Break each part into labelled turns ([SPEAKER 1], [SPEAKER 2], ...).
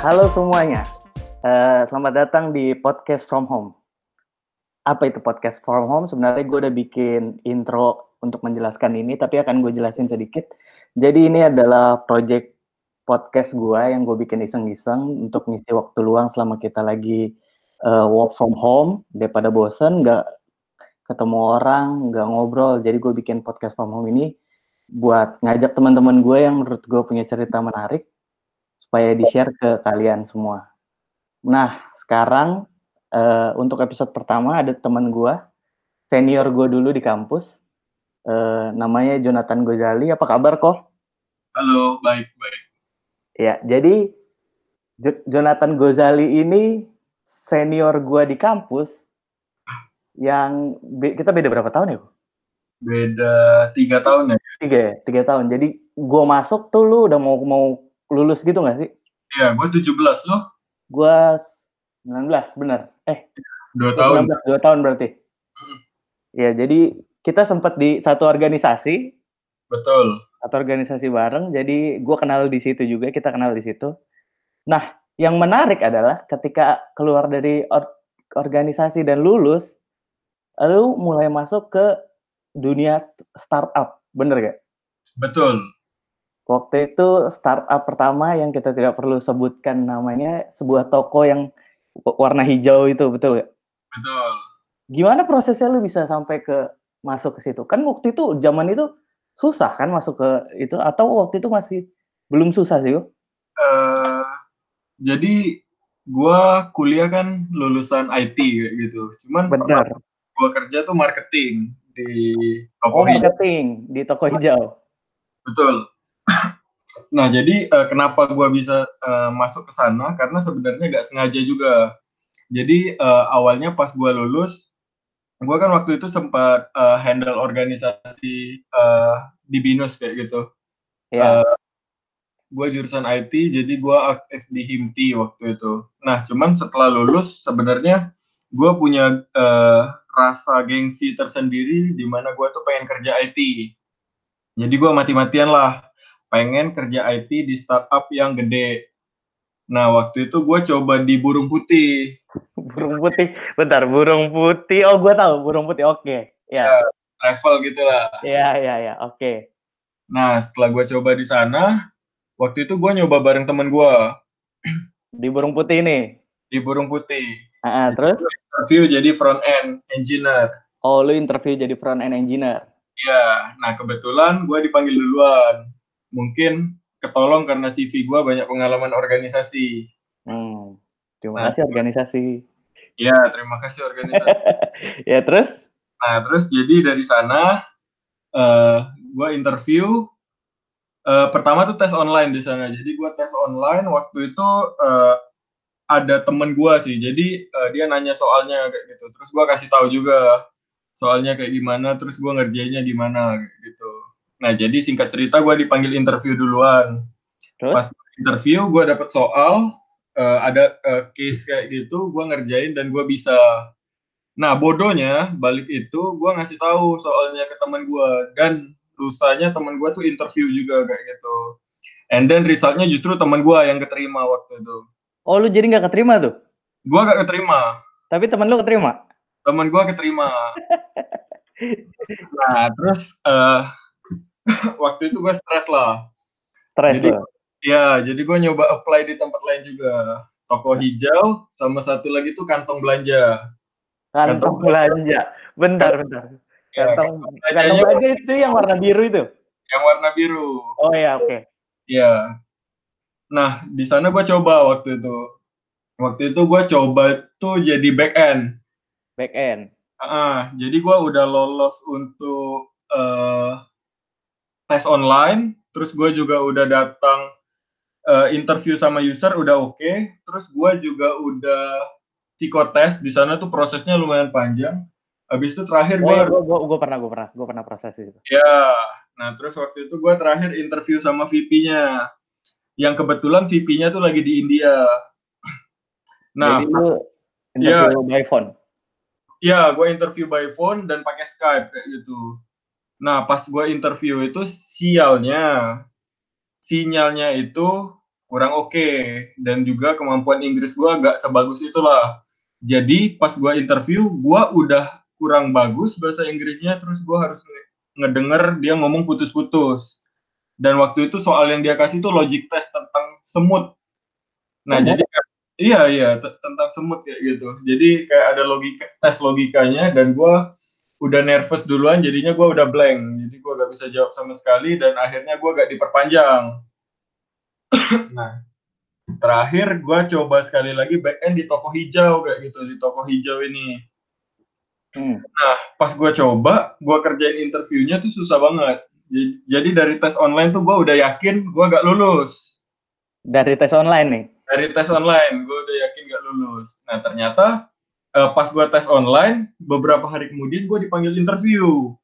[SPEAKER 1] Halo semuanya. Uh, selamat datang di podcast from home. Apa itu podcast from home? Sebenarnya gue udah bikin intro untuk menjelaskan ini, tapi akan gue jelasin sedikit. Jadi ini adalah project podcast gue yang gue bikin iseng-iseng untuk ngisi waktu luang selama kita lagi uh, work from home daripada bosen nggak ketemu orang nggak ngobrol jadi gue bikin podcast from home ini buat ngajak teman-teman gue yang menurut gue punya cerita menarik supaya di share ke kalian semua nah sekarang uh, untuk episode pertama ada teman gue senior gue dulu di kampus uh, namanya Jonathan Gozali apa kabar kok
[SPEAKER 2] halo baik baik
[SPEAKER 1] ya jadi Jonathan Gozali ini senior gue di kampus yang be kita beda berapa tahun ya?
[SPEAKER 2] Beda tiga tahun ya?
[SPEAKER 1] Tiga ya, tiga tahun. Jadi gue masuk tuh lu udah mau mau lulus gitu gak sih?
[SPEAKER 2] Iya, gue tujuh belas lo?
[SPEAKER 1] Gue sembilan belas, bener. Eh,
[SPEAKER 2] dua tahun.
[SPEAKER 1] dua tahun berarti. Iya, jadi kita sempat di satu organisasi.
[SPEAKER 2] Betul.
[SPEAKER 1] Satu organisasi bareng. Jadi gue kenal di situ juga, kita kenal di situ. Nah, yang menarik adalah ketika keluar dari or organisasi dan lulus, lalu mulai masuk ke dunia startup, bener gak?
[SPEAKER 2] Betul.
[SPEAKER 1] Waktu itu startup pertama yang kita tidak perlu sebutkan namanya, sebuah toko yang warna hijau itu, betul gak?
[SPEAKER 2] Betul.
[SPEAKER 1] Gimana prosesnya lu bisa sampai ke masuk ke situ? Kan waktu itu zaman itu susah kan masuk ke itu atau waktu itu masih belum susah sih?
[SPEAKER 2] Uh, jadi gue kuliah kan lulusan IT gitu. Cuman
[SPEAKER 1] benar.
[SPEAKER 2] Gue kerja tuh marketing di
[SPEAKER 1] toko oh, hijau. marketing di toko hijau.
[SPEAKER 2] Betul. Nah, jadi uh, kenapa gue bisa uh, masuk ke sana? Karena sebenarnya gak sengaja juga. Jadi uh, awalnya pas gue lulus, gue kan waktu itu sempat uh, handle organisasi uh, di binus kayak gitu.
[SPEAKER 1] Yeah. Uh,
[SPEAKER 2] gue jurusan IT jadi gue aktif di Himti waktu itu nah cuman setelah lulus sebenarnya gue punya uh, rasa gengsi tersendiri di mana gue tuh pengen kerja IT jadi gue mati-matian lah pengen kerja IT di startup yang gede nah waktu itu gue coba di burung putih
[SPEAKER 1] burung putih bentar burung putih oh gue tahu burung putih oke okay. ya yeah.
[SPEAKER 2] travel gitulah
[SPEAKER 1] ya ya ya oke
[SPEAKER 2] nah setelah gue coba di sana Waktu itu gue nyoba bareng temen gue.
[SPEAKER 1] Di Burung Putih ini?
[SPEAKER 2] Di Burung Putih.
[SPEAKER 1] Uh, terus?
[SPEAKER 2] Interview jadi front end engineer.
[SPEAKER 1] Oh, lu interview jadi front end engineer?
[SPEAKER 2] Iya, nah kebetulan gue dipanggil duluan. Mungkin ketolong karena CV gue banyak pengalaman organisasi.
[SPEAKER 1] Hmm, terima nah, kasih organisasi.
[SPEAKER 2] Iya, terima kasih organisasi.
[SPEAKER 1] ya terus?
[SPEAKER 2] Nah terus jadi dari sana uh, eh, gue interview uh, pertama tuh tes online di sana. Jadi gue tes online waktu itu uh, ada temen gue sih. Jadi uh, dia nanya soalnya kayak gitu. Terus gue kasih tahu juga soalnya kayak gimana. Terus gue ngerjainnya gimana gitu. Nah jadi singkat cerita gue dipanggil interview duluan. Terus? Pas interview gue dapet soal uh, ada uh, case kayak gitu. Gue ngerjain dan gue bisa. Nah bodohnya balik itu gue ngasih tahu soalnya ke teman gue dan lusanya teman gue tuh interview juga kayak gitu and then resultnya justru teman gue yang keterima waktu itu
[SPEAKER 1] oh lu jadi nggak keterima tuh
[SPEAKER 2] gue gak keterima
[SPEAKER 1] tapi teman lu keterima
[SPEAKER 2] teman gue keterima nah terus uh, waktu itu gue stres lah
[SPEAKER 1] stres
[SPEAKER 2] jadi ya jadi gue nyoba apply di tempat lain juga toko hijau sama satu lagi tuh kantong belanja
[SPEAKER 1] kantong, kantong belanja bentar bentar Ya, kantong kantong baju itu yang warna biru itu?
[SPEAKER 2] Yang warna biru.
[SPEAKER 1] Oh ya, oke. Okay.
[SPEAKER 2] Iya. Nah, di sana gue coba waktu itu. Waktu itu gue coba tuh jadi back end.
[SPEAKER 1] Back end.
[SPEAKER 2] Uh, jadi gue udah lolos untuk uh, tes online. Terus gue juga udah datang uh, interview sama user udah oke. Okay. Terus gue juga udah psikotes di sana tuh prosesnya lumayan panjang Habis itu terakhir gue,
[SPEAKER 1] oh, gue, gue, pernah, gue pernah, gue pernah proses itu.
[SPEAKER 2] Ya, nah terus waktu itu gue terakhir interview sama VP-nya, yang kebetulan VP-nya tuh lagi di India.
[SPEAKER 1] Nah, Jadi lu interview ya, by phone.
[SPEAKER 2] Iya, gue interview by phone dan pakai Skype kayak gitu. Nah, pas gue interview itu sialnya, sinyalnya itu kurang oke okay. dan juga kemampuan Inggris gue agak sebagus itulah. Jadi pas gue interview, gue udah kurang bagus bahasa Inggrisnya, terus gue harus ngedenger dia ngomong putus-putus. Dan waktu itu soal yang dia kasih itu logic test tentang semut. Nah, oh, jadi iya iya tentang semut kayak gitu. Jadi kayak ada logika tes logikanya dan gue udah nervous duluan, jadinya gue udah blank. Jadi gue gak bisa jawab sama sekali dan akhirnya gue gak diperpanjang. nah, terakhir gue coba sekali lagi back end di toko hijau kayak gitu di toko hijau ini. Hmm. Nah, pas gue coba, gue kerjain interviewnya tuh susah banget jadi dari tes online tuh gue udah yakin gue gak lulus.
[SPEAKER 1] Dari tes online nih?
[SPEAKER 2] Dari tes online, gue udah yakin gak lulus. Nah ternyata uh, pas gue tes online, beberapa hari kemudian gue dipanggil interview.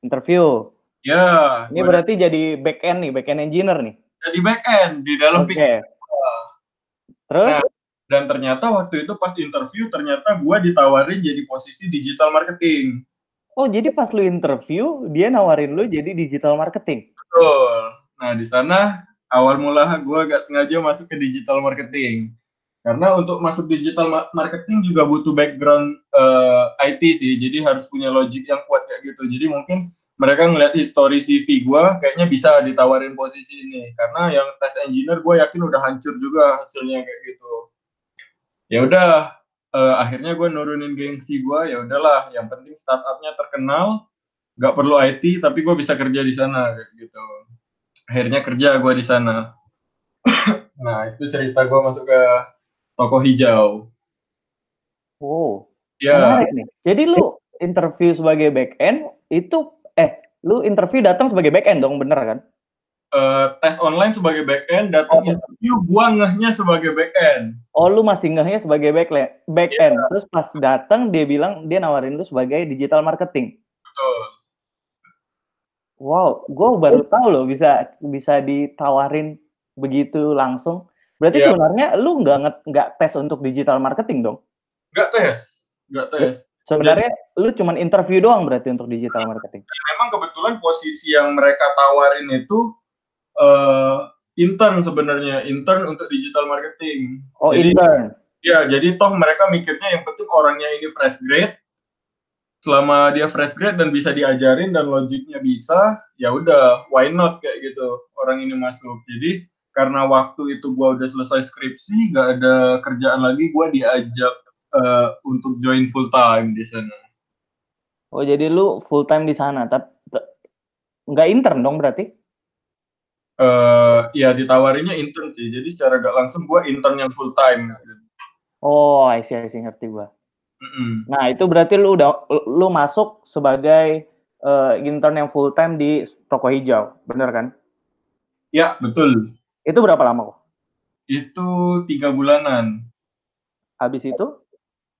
[SPEAKER 1] Interview?
[SPEAKER 2] Ya.
[SPEAKER 1] Ini berarti jadi back end nih, back end engineer nih?
[SPEAKER 2] Jadi back end di dalam
[SPEAKER 1] okay. Terus?
[SPEAKER 2] Nah, dan ternyata waktu itu pas interview ternyata gue ditawarin jadi posisi digital marketing.
[SPEAKER 1] Oh, jadi pas lu interview, dia nawarin lu jadi digital marketing?
[SPEAKER 2] Betul. Nah, di sana awal mula gue gak sengaja masuk ke digital marketing. Karena untuk masuk digital marketing juga butuh background uh, eh, IT sih, jadi harus punya logic yang kuat kayak gitu. Jadi mungkin mereka ngeliat history CV gue, kayaknya bisa ditawarin posisi ini. Karena yang tes engineer gue yakin udah hancur juga hasilnya kayak gitu. Ya udah, uh, akhirnya gue nurunin gengsi gue ya udahlah yang penting startupnya terkenal nggak perlu IT tapi gue bisa kerja di sana gitu akhirnya kerja gue di sana nah itu cerita gue masuk ke toko hijau
[SPEAKER 1] oh ya nih. jadi lu interview sebagai back end itu eh lu interview datang sebagai back end dong bener kan
[SPEAKER 2] uh, tes online sebagai back end, datang oh. interview gua ngehnya sebagai back end.
[SPEAKER 1] Oh, lu masih ngehnya sebagai back back yeah. end. Terus pas datang dia bilang dia nawarin lu sebagai digital marketing.
[SPEAKER 2] Betul.
[SPEAKER 1] Wow, gua baru tahu loh bisa bisa ditawarin begitu langsung. Berarti yeah. sebenarnya lu nggak nggak tes untuk digital marketing dong?
[SPEAKER 2] Nggak tes, nggak tes.
[SPEAKER 1] Sebenarnya Jadi, lu cuman interview doang berarti untuk digital marketing.
[SPEAKER 2] Memang kebetulan posisi yang mereka tawarin itu uh, intern sebenarnya intern untuk digital marketing.
[SPEAKER 1] Oh jadi, intern.
[SPEAKER 2] Ya jadi toh mereka mikirnya yang penting orangnya ini fresh grade. Selama dia fresh grade dan bisa diajarin dan logiknya bisa, ya udah why not kayak gitu orang ini masuk. Jadi karena waktu itu gua udah selesai skripsi, gak ada kerjaan lagi, gua diajak uh, untuk join full time di sana.
[SPEAKER 1] Oh jadi lu full time di sana, tapi nggak intern dong berarti?
[SPEAKER 2] uh, ya ditawarinya intern sih. Jadi secara gak langsung gue intern yang full time.
[SPEAKER 1] Oh, I see, I see, ngerti gue. Mm-hmm. Nah itu berarti lu udah lu masuk sebagai uh, intern yang full time di toko hijau, bener kan?
[SPEAKER 2] Ya betul.
[SPEAKER 1] Itu berapa lama kok?
[SPEAKER 2] Itu tiga bulanan.
[SPEAKER 1] Habis itu?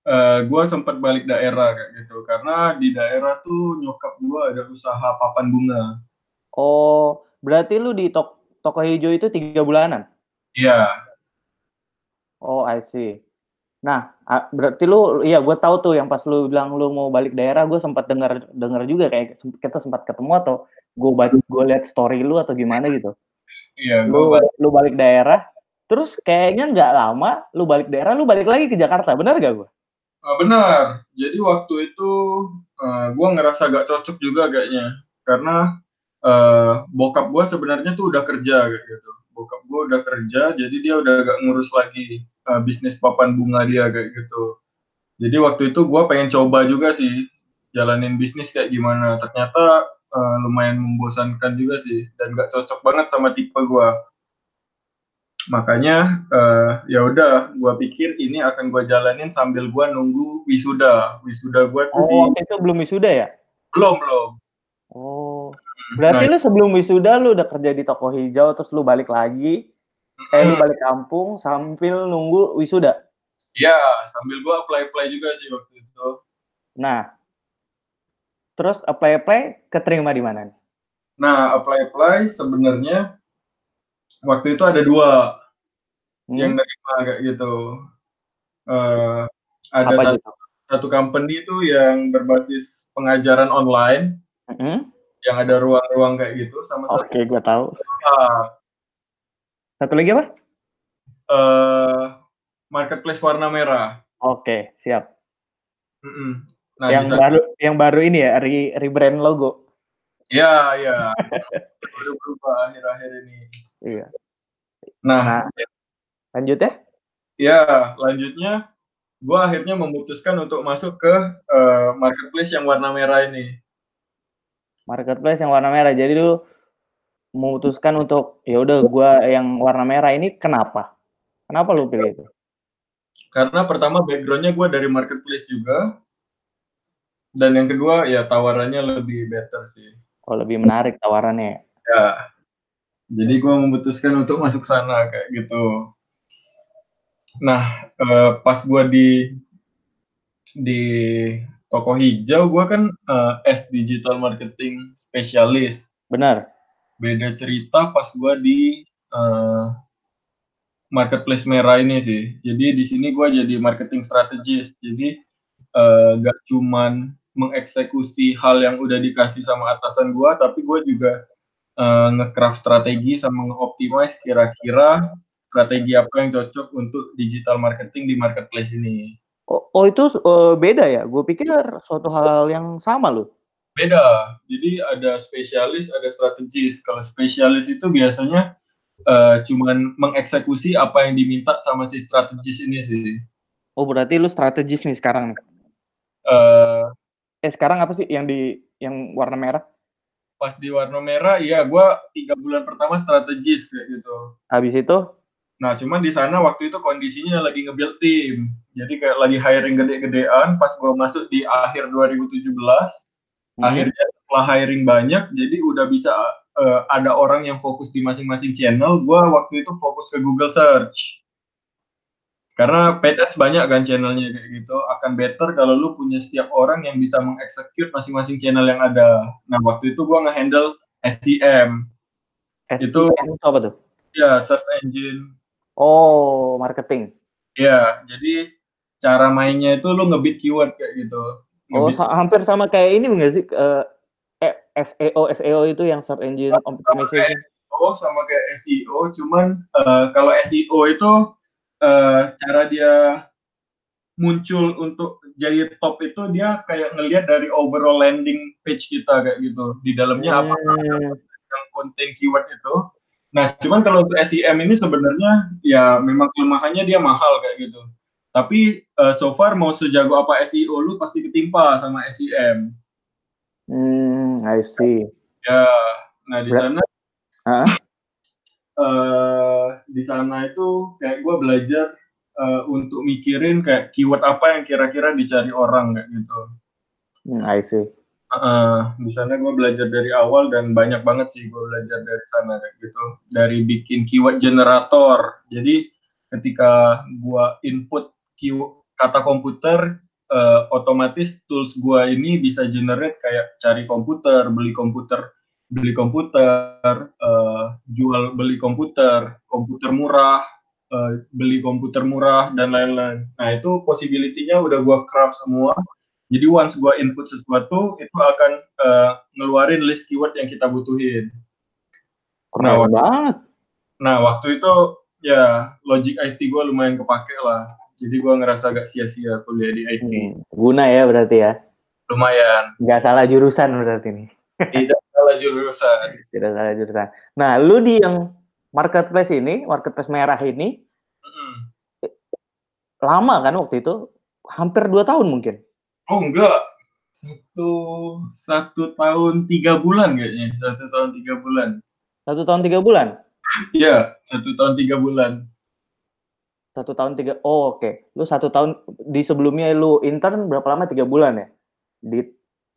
[SPEAKER 2] Uh, gue sempat balik daerah kayak gitu karena di daerah tuh nyokap gue ada usaha papan bunga.
[SPEAKER 1] Oh, Berarti lu di tok toko hijau itu tiga bulanan?
[SPEAKER 2] Iya.
[SPEAKER 1] Oh, I see. Nah, berarti lu, iya gue tahu tuh yang pas lu bilang lu mau balik daerah, gue sempat dengar dengar juga kayak kita sempat ketemu atau gue baca gue lihat story lu atau gimana gitu.
[SPEAKER 2] Iya.
[SPEAKER 1] Lu balik. lu balik daerah, terus kayaknya nggak lama lu balik daerah, lu balik lagi ke Jakarta, benar gak gue?
[SPEAKER 2] Uh, benar. Jadi waktu itu uh, eh, gue ngerasa gak cocok juga kayaknya, karena uh, bokap gue sebenarnya tuh udah kerja gitu bokap gue udah kerja jadi dia udah gak ngurus lagi uh, bisnis papan bunga dia kayak gitu jadi waktu itu gue pengen coba juga sih jalanin bisnis kayak gimana ternyata uh, lumayan membosankan juga sih dan gak cocok banget sama tipe gue makanya uh, ya udah gue pikir ini akan gue jalanin sambil gue nunggu wisuda. Wisuda gue tuh
[SPEAKER 1] oh di... itu belum wisuda ya?
[SPEAKER 2] Belum belum.
[SPEAKER 1] Oh. Berarti nah, lu sebelum wisuda lu udah kerja di toko hijau terus lu balik lagi, mm, eh lu balik kampung sambil nunggu wisuda.
[SPEAKER 2] Iya, sambil gua apply-apply juga sih waktu itu.
[SPEAKER 1] Nah, terus apply-apply keterima di mana nih?
[SPEAKER 2] Nah, apply-apply sebenarnya waktu itu ada dua hmm. yang nerima kayak gitu. Uh, ada Apa satu, satu company itu yang berbasis pengajaran online. Hmm yang ada ruang-ruang kayak gitu sama
[SPEAKER 1] Oke, okay, gue tahu. Satu lagi apa?
[SPEAKER 2] Eh marketplace warna merah.
[SPEAKER 1] Oke, siap.
[SPEAKER 2] Mm-mm. Nah,
[SPEAKER 1] yang
[SPEAKER 2] di sana-
[SPEAKER 1] baru yang baru ini ya, re rebrand logo.
[SPEAKER 2] Ya, ya. Baru berubah akhir-akhir ini.
[SPEAKER 1] Iya.
[SPEAKER 2] Nah,
[SPEAKER 1] Nah, lanjut ya.
[SPEAKER 2] ya lanjutnya gue akhirnya memutuskan untuk masuk ke eh, marketplace yang warna merah ini.
[SPEAKER 1] Marketplace yang warna merah. Jadi lu memutuskan untuk ya udah gua yang warna merah ini kenapa? Kenapa lu pilih itu?
[SPEAKER 2] Karena pertama backgroundnya gue dari marketplace juga. Dan yang kedua ya tawarannya lebih better sih.
[SPEAKER 1] Oh, lebih menarik tawarannya.
[SPEAKER 2] Ya. Jadi gue memutuskan untuk masuk sana kayak gitu. Nah, eh, pas gue di di toko hijau, gue kan eh, S digital marketing spesialis.
[SPEAKER 1] Benar.
[SPEAKER 2] Beda cerita pas gue di eh, marketplace merah ini sih. Jadi di sini gue jadi marketing strategist. Jadi eh, gak cuman mengeksekusi hal yang udah dikasih sama atasan gue, tapi gue juga eh, nge-craft strategi sama nge-optimize kira-kira strategi apa yang cocok untuk digital marketing di marketplace ini.
[SPEAKER 1] Oh, oh itu eh, beda ya? Gue pikir suatu hal yang sama loh.
[SPEAKER 2] Beda. Jadi ada spesialis, ada strategis. Kalau spesialis itu biasanya eh, cuman mengeksekusi apa yang diminta sama si strategis ini sih.
[SPEAKER 1] Oh berarti lu strategis nih sekarang nih.
[SPEAKER 2] Eh,
[SPEAKER 1] sekarang apa sih yang di yang warna merah?
[SPEAKER 2] pas di warna merah, iya gue tiga bulan pertama strategis kayak gitu.
[SPEAKER 1] Habis itu
[SPEAKER 2] Nah, cuman di sana waktu itu kondisinya lagi nge-build tim. Jadi kayak lagi hiring gede-gedean. Pas gue masuk di akhir 2017,
[SPEAKER 1] hmm,
[SPEAKER 2] akhirnya setelah hiring banyak, jadi udah bisa eh, ada orang yang fokus di masing-masing channel. Gue waktu itu fokus ke Google Search. Karena PDS banyak kan channelnya kayak gitu. Akan better kalau lu punya setiap orang yang bisa mengeksekut masing-masing channel yang ada. Nah, waktu itu gue nge-handle SEM. itu-
[SPEAKER 1] SEM itu apa tuh?
[SPEAKER 2] Ya, search engine
[SPEAKER 1] Oh marketing.
[SPEAKER 2] Ya, jadi cara mainnya itu lu ngebit keyword kayak gitu.
[SPEAKER 1] Oh
[SPEAKER 2] Ngebit-
[SPEAKER 1] hampir sama kayak ini enggak sih? Eh, eh, SEO SEO itu yang search engine optimization.
[SPEAKER 2] SEO sama kayak SEO, cuman eh, kalau SEO itu eh, cara dia muncul untuk jadi top itu dia kayak ngelihat dari overall landing page kita kayak gitu. Di dalamnya apa
[SPEAKER 1] Hmm,
[SPEAKER 2] yang konten keyword itu. Nah, cuman kalau untuk SEM ini sebenarnya ya memang kelemahannya dia mahal kayak gitu. Tapi eh, so far mau sejago apa SEO lu pasti ketimpa sama SEM.
[SPEAKER 1] hmm, I see.
[SPEAKER 2] Ya, nah di sana
[SPEAKER 1] Hah?
[SPEAKER 2] Eh di sana itu kayak gue belajar eh, untuk mikirin kayak keyword apa yang kira-kira dicari orang kayak gitu.
[SPEAKER 1] Hmm, I see.
[SPEAKER 2] Heeh, di sana gue belajar dari awal dan banyak banget sih gue belajar dari sana kayak gitu. Dari bikin keyword generator. Jadi ketika gue input keyword kata komputer, eh, otomatis tools gue ini bisa generate kayak cari komputer, beli komputer, beli komputer, eh, jual beli komputer, komputer murah, eh, beli komputer murah dan lain-lain. Nah itu possibility-nya udah gue craft semua. Jadi once gua input sesuatu itu akan eh, ngeluarin list keyword yang kita butuhin.
[SPEAKER 1] Keren
[SPEAKER 2] Nah,
[SPEAKER 1] banget.
[SPEAKER 2] Nah waktu itu ya logic IT gua lumayan kepake lah. Jadi gua ngerasa gak sia-sia kuliah di IT.
[SPEAKER 1] Hmm, guna ya berarti ya.
[SPEAKER 2] Lumayan.
[SPEAKER 1] Nggak salah jurusan berarti nih.
[SPEAKER 2] Tidak salah jurusan.
[SPEAKER 1] Tidak salah jurusan. Nah, lu di yang marketplace ini, marketplace merah ini,
[SPEAKER 2] Mm-mm.
[SPEAKER 1] lama kan waktu itu? Hampir dua tahun mungkin.
[SPEAKER 2] Oh enggak. Satu satu tahun tiga bulan kayaknya. Satu tahun tiga bulan.
[SPEAKER 1] Satu tahun tiga bulan.
[SPEAKER 2] Iya, satu tahun tiga bulan.
[SPEAKER 1] Satu tahun tiga. Oh oke. Lu satu tahun di sebelumnya lu intern berapa lama? Tiga bulan ya? Di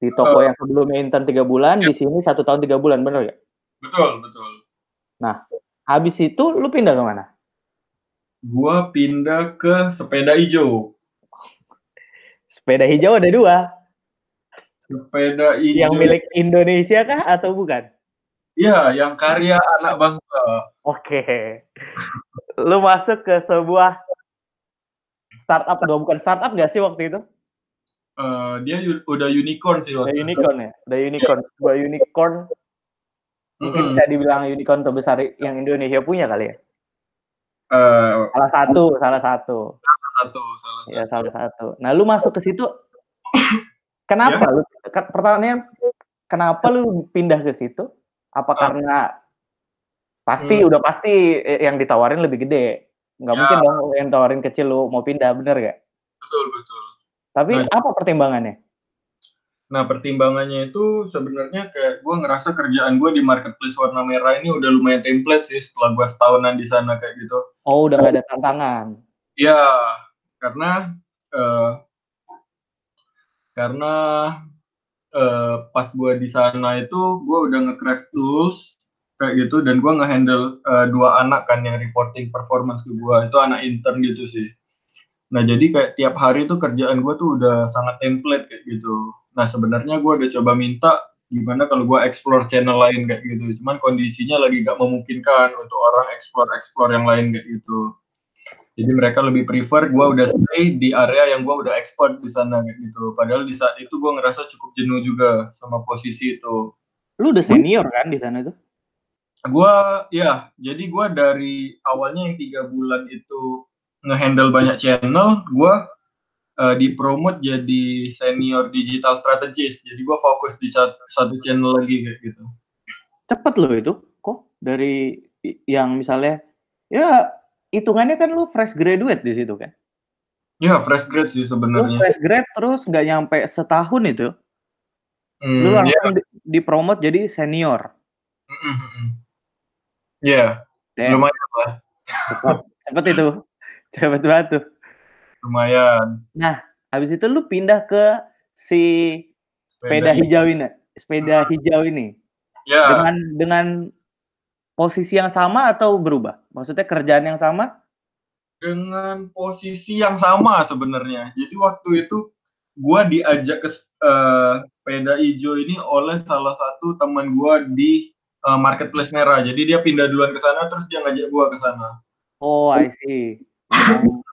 [SPEAKER 1] di toko
[SPEAKER 2] Eh.
[SPEAKER 1] yang sebelumnya intern tiga bulan, di sini satu tahun tiga bulan, bener ya?
[SPEAKER 2] Betul, betul.
[SPEAKER 1] Habis itu lu pindah ke mana?
[SPEAKER 2] Gua pindah ke sepeda hijau.
[SPEAKER 1] Sepeda hijau ada dua.
[SPEAKER 2] Sepeda hijau.
[SPEAKER 1] Yang milik Indonesia kah atau bukan?
[SPEAKER 2] Iya, yang karya anak bangsa.
[SPEAKER 1] Oke. Lu masuk ke sebuah startup, bukan startup nggak sih waktu itu?
[SPEAKER 2] Eh, dia udah unicorn sih
[SPEAKER 1] Udah
[SPEAKER 2] waktu itu.
[SPEAKER 1] unicorn ya? Udah unicorn. Sebuah unicorn. Mungkin
[SPEAKER 2] Mm-mm.
[SPEAKER 1] bisa dibilang unicorn terbesar yang Indonesia punya kali ya?
[SPEAKER 2] Uh,
[SPEAKER 1] salah satu, salah satu.
[SPEAKER 2] Salah satu, salah
[SPEAKER 1] ya, satu. Ya, salah satu. Nah, lu masuk ke situ kenapa ya. lu pertanyaan kenapa lu pindah ke situ? Apa uh. karena pasti hmm. udah pasti eh, yang ditawarin lebih gede. Nggak ya. mungkin dong yang tawarin kecil lu mau pindah, bener gak?
[SPEAKER 2] Betul, betul.
[SPEAKER 1] Tapi nah, apa pertimbangannya?
[SPEAKER 2] Nah, pertimbangannya itu sebenarnya kayak gue ngerasa kerjaan gue di marketplace warna merah ini udah lumayan template sih setelah gue setahunan di sana kayak gitu.
[SPEAKER 1] Oh, udah gak ada tantangan?
[SPEAKER 2] Iya, karena uh, karena uh, pas gue di sana itu gue udah nge-craft tools kayak gitu dan gue nge-handle uh, dua anak kan yang reporting performance ke gue itu anak intern gitu sih. Nah jadi kayak tiap hari itu kerjaan gue tuh udah sangat template kayak gitu Nah sebenarnya gue udah coba minta gimana kalau gue explore channel lain kayak gitu. Cuman kondisinya lagi gak memungkinkan untuk orang explore explore yang lain kayak gitu. Jadi mereka lebih prefer gue udah stay di area yang gue udah export di sana kayak gitu. Padahal di saat itu gue ngerasa cukup jenuh juga sama posisi itu.
[SPEAKER 1] Lu udah senior kan di sana itu?
[SPEAKER 2] Gue ya, jadi gue dari awalnya yang tiga bulan itu ngehandle banyak channel, gue uh, dipromot jadi senior digital strategist. Jadi gue fokus di satu, satu channel lagi kayak gitu.
[SPEAKER 1] Cepet loh itu, kok dari yang misalnya ya hitungannya kan lu fresh graduate di situ kan?
[SPEAKER 2] Ya fresh grad sih sebenarnya.
[SPEAKER 1] Fresh grad terus nggak nyampe setahun itu, hmm, lu langsung yeah. dipromot jadi senior.
[SPEAKER 2] Mm -hmm. Ya, yeah. lumayan lah.
[SPEAKER 1] Cepet, cepet itu, cepet banget tuh.
[SPEAKER 2] Lumayan.
[SPEAKER 1] Nah, habis itu lu pindah ke si sepeda, sepeda hijau ini, sepeda hmm. hijau ini. Ya. Dengan dengan posisi yang sama atau berubah? Maksudnya kerjaan yang sama?
[SPEAKER 2] Dengan posisi yang sama sebenarnya. Jadi waktu itu gua diajak ke uh, sepeda hijau ini oleh salah satu teman gua di uh, marketplace merah. Jadi dia pindah duluan ke sana terus dia ngajak gua ke sana.
[SPEAKER 1] Oh, I see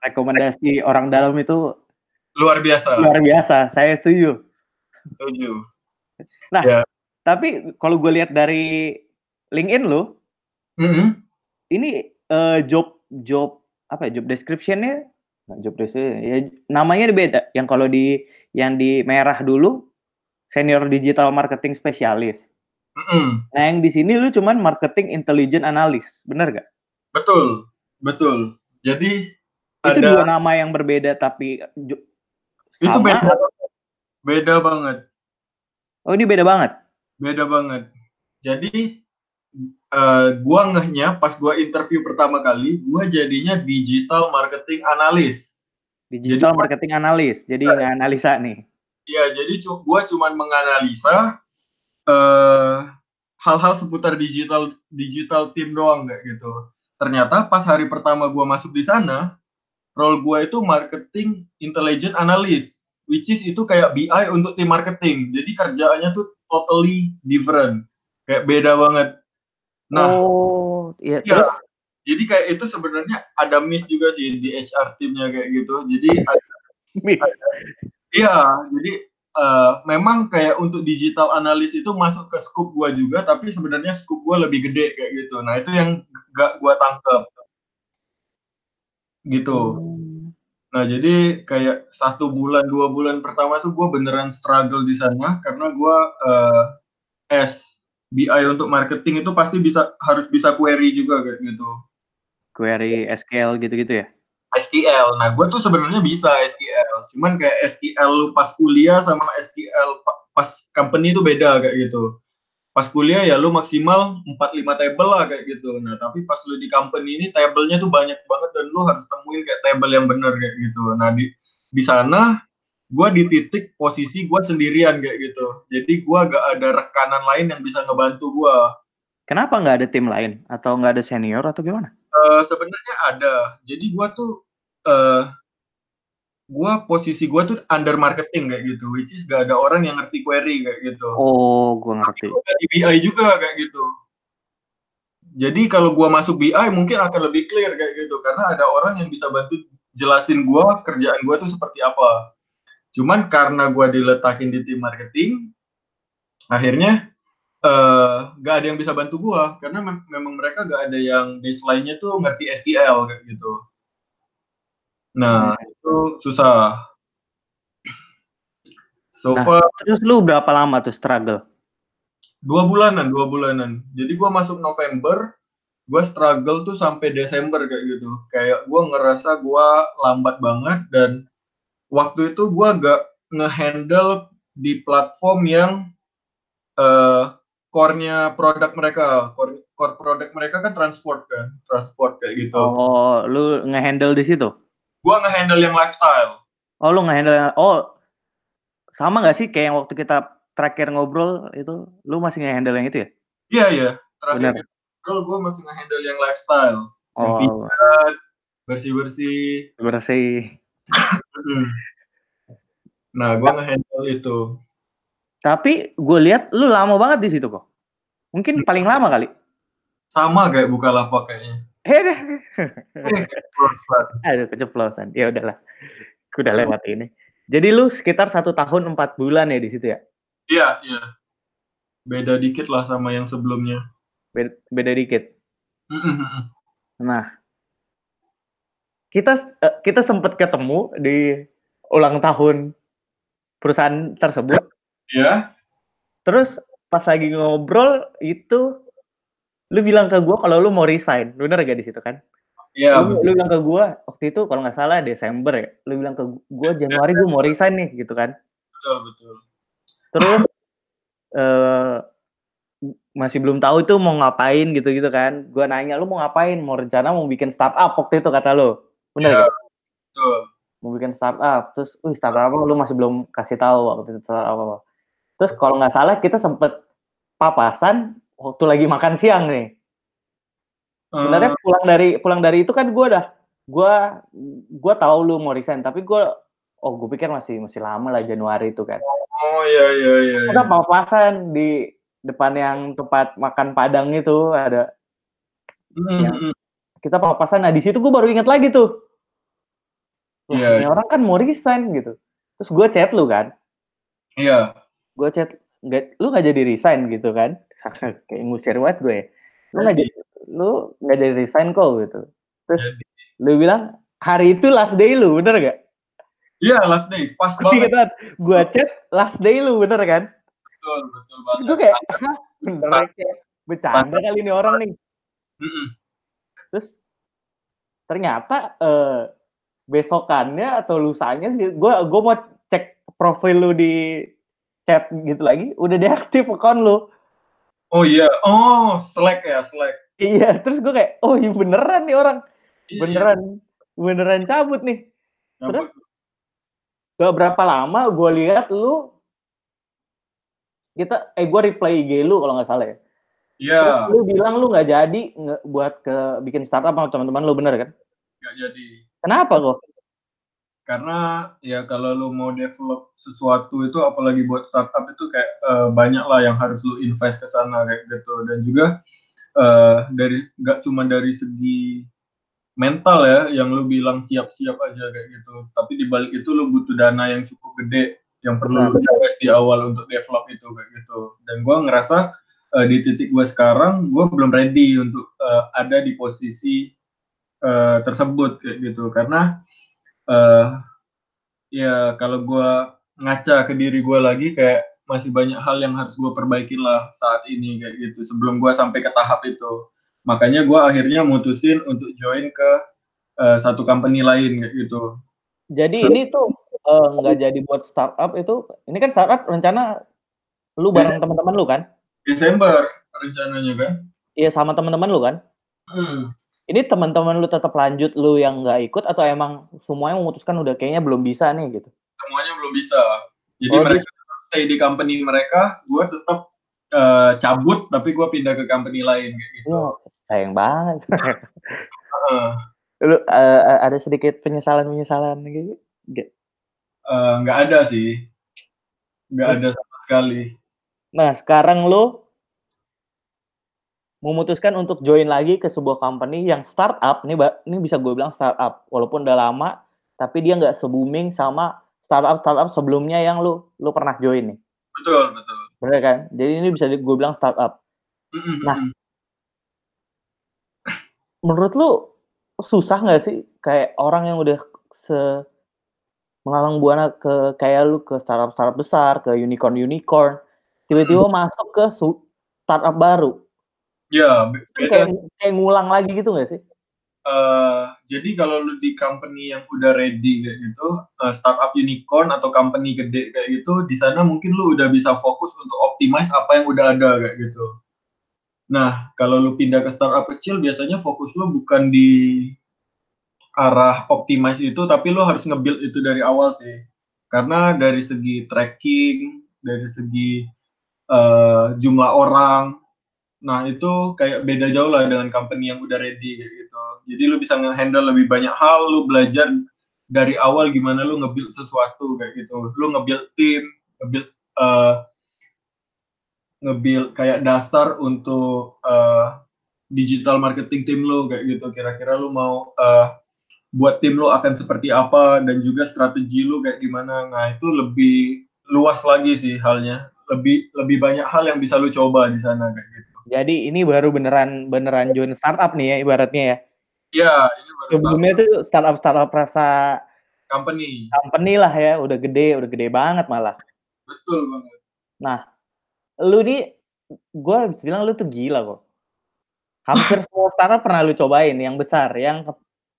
[SPEAKER 1] rekomendasi orang dalam itu
[SPEAKER 2] luar biasa.
[SPEAKER 1] Luar biasa, saya setuju.
[SPEAKER 2] Setuju.
[SPEAKER 1] Nah, ya. tapi kalau gue lihat dari LinkedIn lo, mm -hmm. ini uh, job job apa ya job descriptionnya job description ya namanya beda yang kalau di yang di merah dulu senior digital marketing spesialis mm -hmm. nah yang di sini lu cuman marketing intelligent analyst bener gak
[SPEAKER 2] betul betul jadi
[SPEAKER 1] itu ada, dua nama yang berbeda tapi
[SPEAKER 2] sama. itu beda beda banget.
[SPEAKER 1] Oh ini beda banget.
[SPEAKER 2] Beda banget. Jadi uh, gua ngehnya pas gua interview pertama kali, gua jadinya digital marketing analis.
[SPEAKER 1] Digital jadi, marketing analis. Jadi ya, analisa nih.
[SPEAKER 2] Iya, jadi gua cuman menganalisa uh, hal-hal seputar digital digital tim doang kayak gitu ternyata pas hari pertama gue masuk di sana role gue itu marketing intelligent analyst which is itu kayak BI untuk tim marketing. Jadi kerjaannya tuh totally different. Kayak beda banget.
[SPEAKER 1] Nah oh iya
[SPEAKER 2] ya, jadi kayak itu sebenarnya ada miss juga sih di HR timnya kayak gitu. Jadi ada, miss. Iya jadi uh, memang kayak untuk digital analis itu masuk ke scope gua juga tapi sebenarnya scope gua lebih gede kayak gitu. Nah itu yang gak gua tangkep gitu hmm. nah jadi kayak satu bulan dua bulan pertama tuh gua beneran struggle di sana karena gua uh, S BI untuk marketing itu pasti bisa harus bisa query juga kayak gitu
[SPEAKER 1] query SQL gitu-gitu ya
[SPEAKER 2] SQL. Nah, gue tuh sebenarnya bisa SQL. Cuman kayak SQL lu pas kuliah sama SQL pas company itu beda kayak gitu. Pas kuliah ya lu maksimal 4-5 table lah kayak gitu. Nah, tapi pas lu di company ini tablenya tuh banyak banget dan lu harus temuin kayak table yang bener kayak gitu. Nah, di di sana gue di titik posisi gue sendirian kayak gitu. Jadi gue gak ada rekanan lain yang bisa ngebantu gue.
[SPEAKER 1] Kenapa nggak ada tim lain atau nggak ada senior atau gimana?
[SPEAKER 2] Uh, sebenarnya ada. Jadi gua tuh uh, gua posisi gua tuh under marketing kayak gitu, which is gak ada orang yang ngerti query kayak gitu.
[SPEAKER 1] Oh, gua ngerti.
[SPEAKER 2] Tapi di BI juga kayak gitu. Jadi kalau gua masuk BI mungkin akan lebih clear kayak gitu karena ada orang yang bisa bantu jelasin gua kerjaan gua tuh seperti apa. Cuman karena gua diletakin di tim marketing, akhirnya uh, gak ada yang bisa bantu gue karena mem memang mereka gak ada yang baseline-nya tuh ngerti SQL kayak gitu. Nah, hmm. itu susah.
[SPEAKER 1] So nah, far, terus lu berapa lama tuh struggle?
[SPEAKER 2] Dua bulanan, dua bulanan. Jadi gue masuk November, gue struggle tuh sampai Desember kayak gitu. Kayak gue ngerasa gue lambat banget dan waktu itu gue gak ngehandle di platform yang uh, core-nya produk mereka, core, core produk mereka kan transport kan, transport kayak gitu.
[SPEAKER 1] Oh, lu ngehandle di situ?
[SPEAKER 2] Gua ngehandle yang lifestyle.
[SPEAKER 1] Oh, lu ngehandle oh sama nggak sih kayak yang waktu kita terakhir ngobrol itu, lu masih ngehandle yang itu ya?
[SPEAKER 2] Iya iya, terakhir Bener. ngobrol gue masih ngehandle yang lifestyle. Oh. Yang bersih bersih.
[SPEAKER 1] Bersih.
[SPEAKER 2] nah, gue ngehandle itu.
[SPEAKER 1] Tapi gue lihat lu lama banget di situ kok. Mungkin paling lama kali.
[SPEAKER 2] Sama kayak buka lapak kayaknya.
[SPEAKER 1] Heh, Aduh, keceplosan. Ya udahlah. Udah lewat ini. Jadi lu sekitar satu tahun empat bulan ya di situ ya?
[SPEAKER 2] Iya, iya. Beda dikit lah sama yang sebelumnya.
[SPEAKER 1] Beda, beda dikit. Nah, kita eh, kita sempat ketemu di ulang tahun perusahaan tersebut.
[SPEAKER 2] Iya.
[SPEAKER 1] Terus pas lagi ngobrol itu lu bilang ke gue kalau lu mau resign, bener gak di situ kan?
[SPEAKER 2] Iya.
[SPEAKER 1] Lu, lu bilang ke gue waktu itu kalau nggak salah Desember ya, lu bilang ke gue Januari gue mau resign nih gitu kan?
[SPEAKER 2] Betul betul.
[SPEAKER 1] Terus uh, masih belum tahu itu mau ngapain gitu-gitu kan? Gue nanya lu mau ngapain? Mau rencana mau bikin startup waktu itu kata lu, bener ya,
[SPEAKER 2] Betul.
[SPEAKER 1] Mau bikin startup, terus, uh startup apa? Lu masih belum kasih tahu waktu itu startup apa? Terus kalau nggak salah kita sempet papasan waktu lagi makan siang nih. Sebenarnya uh. pulang dari pulang dari itu kan gue udah gue gue tahu lu mau resign tapi gue oh gue pikir masih masih lama lah Januari itu kan.
[SPEAKER 2] Oh iya iya iya.
[SPEAKER 1] Kita iya. papasan di depan yang tempat makan Padang itu ada. Mm -hmm. yang, kita papasan. Nah di situ gue baru inget lagi tuh. Iya. Yeah. Ini orang kan mau resign gitu. Terus gue chat lu kan.
[SPEAKER 2] Iya
[SPEAKER 1] gue chat nggak lu nggak jadi resign gitu kan? Kayak ngusir banget gue. Lu nggak jadi lu nggak jadi resign kok gitu. Terus jadi. lu bilang hari itu last day lu bener gak
[SPEAKER 2] iya last day. Pas banget.
[SPEAKER 1] kan gue chat last day lu bener kan?
[SPEAKER 2] Betul betul banget. Terus
[SPEAKER 1] gue kayak bener kayak bercanda kali ini orang nih.
[SPEAKER 2] Mm -mm.
[SPEAKER 1] terus ternyata uh, besokannya atau lusanya gue gue mau cek profil lu di chat gitu lagi, udah deaktif account lu.
[SPEAKER 2] Oh iya, oh Slack ya, Slack.
[SPEAKER 1] Iya, terus gue kayak, oh iya beneran nih orang, iya. beneran, beneran cabut nih. Cabut. Terus gak berapa lama gue lihat lu, kita, eh gue reply IG lu kalau nggak salah ya.
[SPEAKER 2] Iya. Yeah.
[SPEAKER 1] lu bilang lu nggak jadi nge buat ke bikin startup sama teman-teman lu bener kan?
[SPEAKER 2] Nggak jadi.
[SPEAKER 1] Kenapa kok?
[SPEAKER 2] Karena ya kalau lu mau develop sesuatu itu apalagi buat startup itu kayak uh, banyak lah yang harus lu invest ke sana kayak gitu. Dan juga uh, dari nggak cuma dari segi mental ya yang lu bilang siap-siap aja kayak gitu. Tapi di balik itu lu butuh dana yang cukup gede yang perlu lu invest di awal untuk develop itu kayak gitu. Dan gue ngerasa uh, di titik gue sekarang gue belum ready untuk uh, ada di posisi uh, tersebut kayak gitu. Karena uh, ya kalau gue ngaca ke diri gue lagi kayak masih banyak hal yang harus gue perbaikin lah saat ini kayak gitu sebelum gue sampai ke tahap itu. Makanya gue akhirnya mutusin untuk join ke uh, satu company lain kayak gitu.
[SPEAKER 1] Jadi so, ini tuh eh, nggak uh, jadi buat startup itu ini kan startup rencana lu bareng teman-teman lu kan?
[SPEAKER 2] Desember rencananya kan?
[SPEAKER 1] Iya sama teman-teman lu kan?
[SPEAKER 2] Hmm.
[SPEAKER 1] Ini teman-teman lu tetap lanjut lu yang nggak ikut atau emang semuanya memutuskan udah kayaknya belum bisa nih gitu?
[SPEAKER 2] Semuanya belum bisa. Jadi oh, mereka tetap stay di company mereka, gue tetap uh, cabut tapi gue pindah ke company lain kayak gitu. Oh,
[SPEAKER 1] sayang banget. uh. Lu uh, ada sedikit penyesalan-penyesalan gitu?
[SPEAKER 2] Nggak uh, ada sih. Nggak ada sama sekali.
[SPEAKER 1] Nah, sekarang lu memutuskan untuk join lagi ke sebuah company yang startup ini ini bisa gue bilang startup walaupun udah lama tapi dia nggak se booming sama startup startup sebelumnya yang lu lu pernah join nih
[SPEAKER 2] betul betul
[SPEAKER 1] Bener kan? Jadi ini bisa gue bilang startup.
[SPEAKER 2] Mhm
[SPEAKER 1] Nah. Menurut lu susah nggak sih kayak orang yang udah se melalang buana ke kayak lu ke startup-startup besar, ke unicorn-unicorn, tiba-tiba
[SPEAKER 2] Mhm.
[SPEAKER 1] masuk ke su startup baru? Kan
[SPEAKER 2] beda
[SPEAKER 1] kayak kayak ngulang lagi gitu nggak sih?
[SPEAKER 2] Eee, jadi kalau lu di company yang udah ready kayak gitu, eee, startup unicorn atau company gede kayak gitu, di sana mungkin lu udah bisa fokus untuk optimize apa yang udah ada kayak gitu. Nah, kalau lu pindah ke startup kecil biasanya fokus lu bukan di arah optimize itu, tapi lu harus nge-build itu dari awal sih. Karena dari segi tracking, dari segi, eee, jumlah orang, nah itu kayak beda jauh lah dengan company yang udah ready kayak gitu. Jadi lu bisa nge-handle lebih banyak hal, lu belajar dari awal gimana lu nge-build sesuatu kayak gitu. Lu nge-build tim, nge-build, eee nge-build kayak dasar untuk, eee, digital marketing tim lu kayak gitu. Kira-kira lu mau, eee, buat tim lu akan seperti apa dan juga strategi lu kayak gimana. Nah, itu lebih luas lagi sih halnya. Lebih lebih banyak hal yang bisa lu coba di sana kayak gitu.
[SPEAKER 1] Jadi ini baru beneran beneran join startup nih ya ibaratnya ya?
[SPEAKER 2] Iya, ini baru
[SPEAKER 1] Sebelumnya
[SPEAKER 2] startup.
[SPEAKER 1] tuh startup-startup rasa
[SPEAKER 2] Company.
[SPEAKER 1] company lah ya, udah gede udah gede banget malah.
[SPEAKER 2] Betul banget.
[SPEAKER 1] Nah, lu nih gua bisa bilang lu tuh gila kok. Hampir semua startup pernah lu cobain yang besar, yang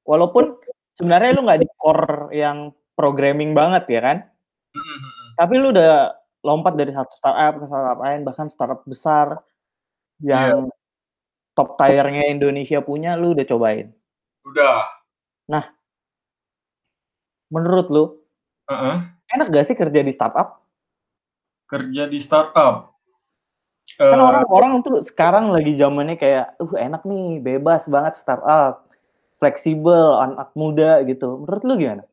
[SPEAKER 1] walaupun sebenarnya lu nggak di core yang programming banget ya kan?
[SPEAKER 2] Mhm mhm.
[SPEAKER 1] Tapi lu udah lompat dari satu startup ke startup lain, bahkan startup besar
[SPEAKER 2] Iya.
[SPEAKER 1] yang top tier-nya Indonesia punya lu udah cobain.
[SPEAKER 2] Udah.
[SPEAKER 1] Nah menurut lu
[SPEAKER 2] Heeh.
[SPEAKER 1] enak gak sih kerja di startup?
[SPEAKER 2] Kerja di startup?
[SPEAKER 1] Kan
[SPEAKER 2] Eee
[SPEAKER 1] orang-orang tuh sekarang lagi zamannya kayak, "Uh, enak nih, bebas banget startup, fleksibel, anak muda," gitu. Menurut lu gimana?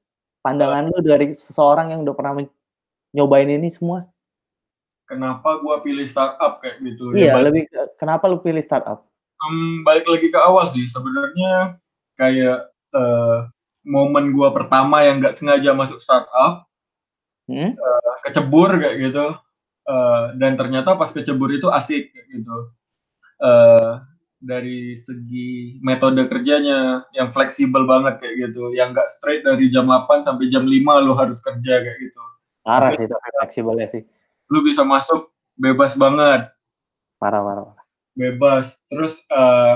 [SPEAKER 1] Pandangan lu dari seseorang yang udah pernah nyobain ini semua?
[SPEAKER 2] Kenapa gua pilih startup kayak gitu?
[SPEAKER 1] Iya,
[SPEAKER 2] Ya
[SPEAKER 1] lebih ke kenapa lu pilih startup?
[SPEAKER 2] Mmm, balik lagi ke awal sih, sebenarnya kayak, eee, momen gua pertama yang nggak sengaja masuk startup
[SPEAKER 1] Mhm.
[SPEAKER 2] eee, kecebur kayak gitu, eee, dan ternyata pas kecebur itu asik kayak gitu. Eee, dari segi metode kerjanya yang fleksibel banget kayak gitu, yang nggak straight dari jam 8.00 sampai jam 5.00 lu harus kerja kayak gitu.
[SPEAKER 1] Parah sih tapi fleksibelnya sih.
[SPEAKER 2] Lu bisa masuk bebas banget.
[SPEAKER 1] Parah parah parah.
[SPEAKER 2] Bebas. Terus, eee,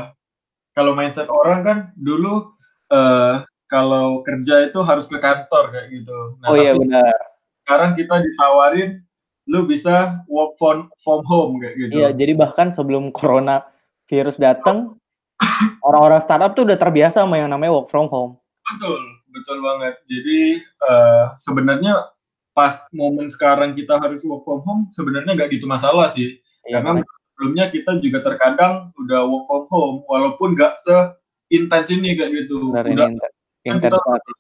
[SPEAKER 2] kalau mindset orang kan dulu, eee, kalau kerja itu harus ke kantor kayak gitu. Nah,
[SPEAKER 1] Oh iya benar.
[SPEAKER 2] sekarang kita ditawarin lu bisa work from from home kayak
[SPEAKER 1] Iya,
[SPEAKER 2] gitu.
[SPEAKER 1] jadi bahkan sebelum corona virus dateng, orang-orang startup tuh udah terbiasa sama yang namanya work from home.
[SPEAKER 2] Betul, betul banget. Jadi, eee, sebenarnya pas momen sekarang kita harus work from home, sebenarnya nggak gitu masalah sih.
[SPEAKER 1] Iya,
[SPEAKER 2] Karena
[SPEAKER 1] makanya.
[SPEAKER 2] sebelumnya kita juga terkadang udah work from home, walaupun nggak seintens ini kayak gitu.
[SPEAKER 1] Benar ini
[SPEAKER 2] Udah kan kita
[SPEAKER 1] intens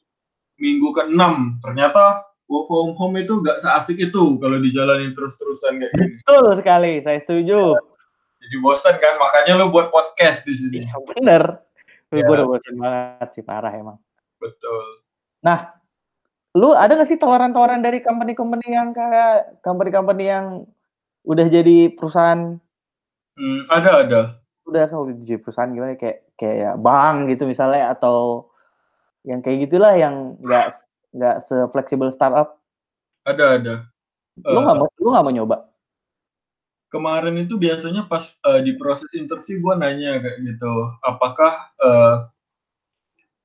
[SPEAKER 2] minggu ke-6, ternyata work from home itu nggak seasik itu kalau dijalanin terus-terusan kayak gini.
[SPEAKER 1] Betul sekali, saya setuju.
[SPEAKER 2] Jadi bosen kan, makanya lu buat podcast di sini.
[SPEAKER 1] Iya bener.
[SPEAKER 2] Iya.
[SPEAKER 1] gua udah bosen banget sih, parah emang.
[SPEAKER 2] Betul.
[SPEAKER 1] Nah, lu ada nggak sih tawaran-tawaran dari company-company yang kayak company-company yang udah jadi perusahaan
[SPEAKER 2] Mmm, ada ada.
[SPEAKER 1] udah kalau jadi perusahaan gimana, kayak kayak bank gitu misalnya atau yang kayak gitulah yang nggak nggak se-fleksibel startup?
[SPEAKER 2] Ada ada.
[SPEAKER 1] Lu nggak
[SPEAKER 2] Eee
[SPEAKER 1] mau lu nggak mau nyoba?
[SPEAKER 2] Kemarin itu biasanya pas, eee, di proses interview gua nanya kayak gitu, apakah, eee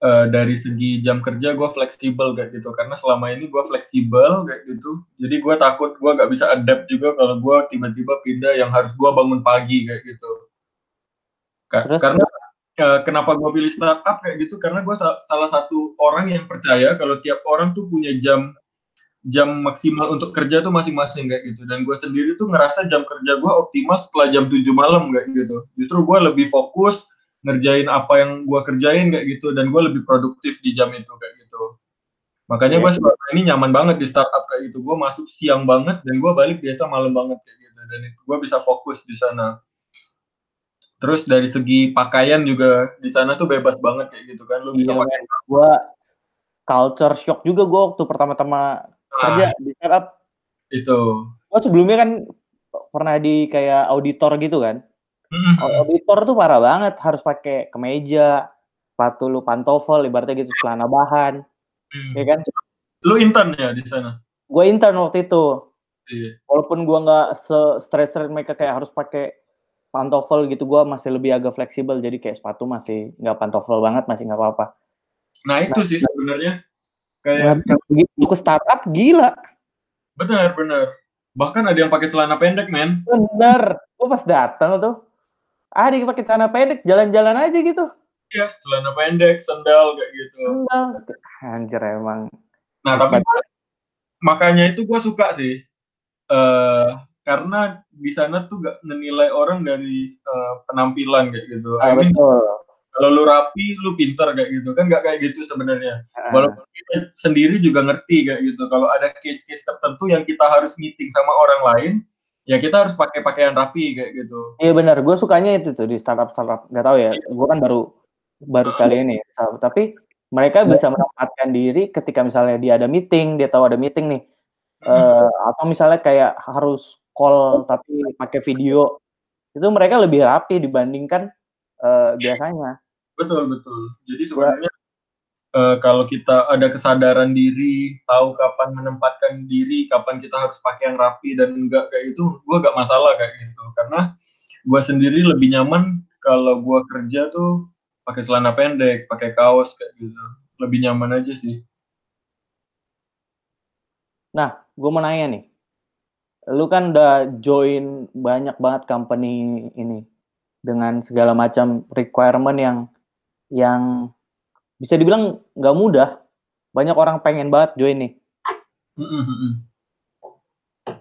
[SPEAKER 2] eee, dari segi jam kerja gua fleksibel kayak gitu, karena selama ini gua fleksibel kayak gitu. Jadi gua takut gua nggak bisa adapt juga kalau gua tiba-tiba pindah yang harus gua bangun pagi kayak gitu. Ka
[SPEAKER 1] Terus
[SPEAKER 2] karena, eee, kenapa gua pilih startup kayak gitu, karena sa salah satu orang yang percaya kalau tiap orang tuh punya jam jam maksimal untuk kerja tuh masing-masing kayak gitu, dan gua sendiri tuh ngerasa jam kerja gua optimal setelah jam 7.00 malam kayak gitu. Justru gua lebih fokus ngerjain apa yang gua kerjain kayak gitu, dan gua lebih produktif di jam itu kayak gitu. Makanya
[SPEAKER 1] Iya
[SPEAKER 2] gua
[SPEAKER 1] sih.
[SPEAKER 2] selama ini nyaman banget di startup kayak gitu, gua masuk siang banget dan gua balik biasa malam banget kayak gitu, dan itu gua bisa fokus di sana. Terus dari segi pakaian juga di sana tuh bebas banget kayak gitu kan, lu bisa
[SPEAKER 1] Iya
[SPEAKER 2] pakai
[SPEAKER 1] gua culture shock juga gua waktu pertama-tama kerja
[SPEAKER 2] Nah.
[SPEAKER 1] di startup.
[SPEAKER 2] Itu.
[SPEAKER 1] Gua sebelumnya kan pernah di kayak auditor gitu kan.
[SPEAKER 2] Mhm, mhm.
[SPEAKER 1] Auditor tuh parah banget, harus pakai kemeja, sepatu lu pantofel ibaratnya gitu, celana bahan,
[SPEAKER 2] Hmm.
[SPEAKER 1] ya kan.
[SPEAKER 2] Lu intern ya di sana?
[SPEAKER 1] Gue intern waktu itu.
[SPEAKER 2] Iya.
[SPEAKER 1] Walaupun gua nggak se-stres-stres mereka kayak harus pakai pantofel gitu, gua masih lebih agak fleksibel. Jadi kayak sepatu masih nggak pantofel banget, masih nggak apa-apa.
[SPEAKER 2] Nah itu
[SPEAKER 1] Nah
[SPEAKER 2] sih sebenarnya,
[SPEAKER 1] Nah,
[SPEAKER 2] kayak kan
[SPEAKER 1] begitu ke startup gila.
[SPEAKER 2] Bener bener. Bahkan ada yang pakai celana pendek, men.
[SPEAKER 1] Bener, gua pas datang tuh, ada yang pakai celana pendek, jalan-jalan aja gitu.
[SPEAKER 2] Iya, celana pendek, sendal, kayak gitu.
[SPEAKER 1] Sendal, anjir emang.
[SPEAKER 2] Nah, tapi makanya itu gua suka sih, eee, karena di sana tuh nggak ngenilai orang dari, eee, penampilan kayak gitu.
[SPEAKER 1] Ah,
[SPEAKER 2] I mean,
[SPEAKER 1] betul.
[SPEAKER 2] kalau lu rapi, lu pinter kayak gitu, kan nggak kayak gitu sebenarnya.
[SPEAKER 1] Heeh.
[SPEAKER 2] Walaupun kita sendiri juga ngerti kayak gitu, kalau ada case-case tertentu yang kita harus meeting sama orang lain, ya kita harus pakai pakaian rapi kayak gitu.
[SPEAKER 1] Iya bener, gua sukanya itu tuh di startup-startup, nggak tahu ya,
[SPEAKER 2] Iya.
[SPEAKER 1] gua kan baru baru sekali ini tapi mereka
[SPEAKER 2] Iya.
[SPEAKER 1] bisa menempatkan diri ketika misalnya dia ada meeting, dia tahu ada meeting nih, eee, atau misalnya kayak harus call tapi pakai video, itu mereka lebih rapi dibandingkan, eee, biasanya.
[SPEAKER 2] Betul betul. Jadi
[SPEAKER 1] Gua
[SPEAKER 2] sebenarnya, eee, kalau kita ada kesadaran diri, tahu kapan menempatkan diri, kapan kita harus pakai yang rapi dan enggak kayak gitu, gua nggak masalah kayak gitu. Karena gua sendiri lebih nyaman kalau gua kerja tuh pakai celana pendek, pakai kaos kayak gitu, lebih nyaman aja sih.
[SPEAKER 1] Nah, gua mau nanya nih. Lu kan udah join banyak banget company ini, dengan segala macam requirement yang yang bisa dibilang nggak mudah. Banyak orang pengen banget join nih.
[SPEAKER 2] Mhm mhm.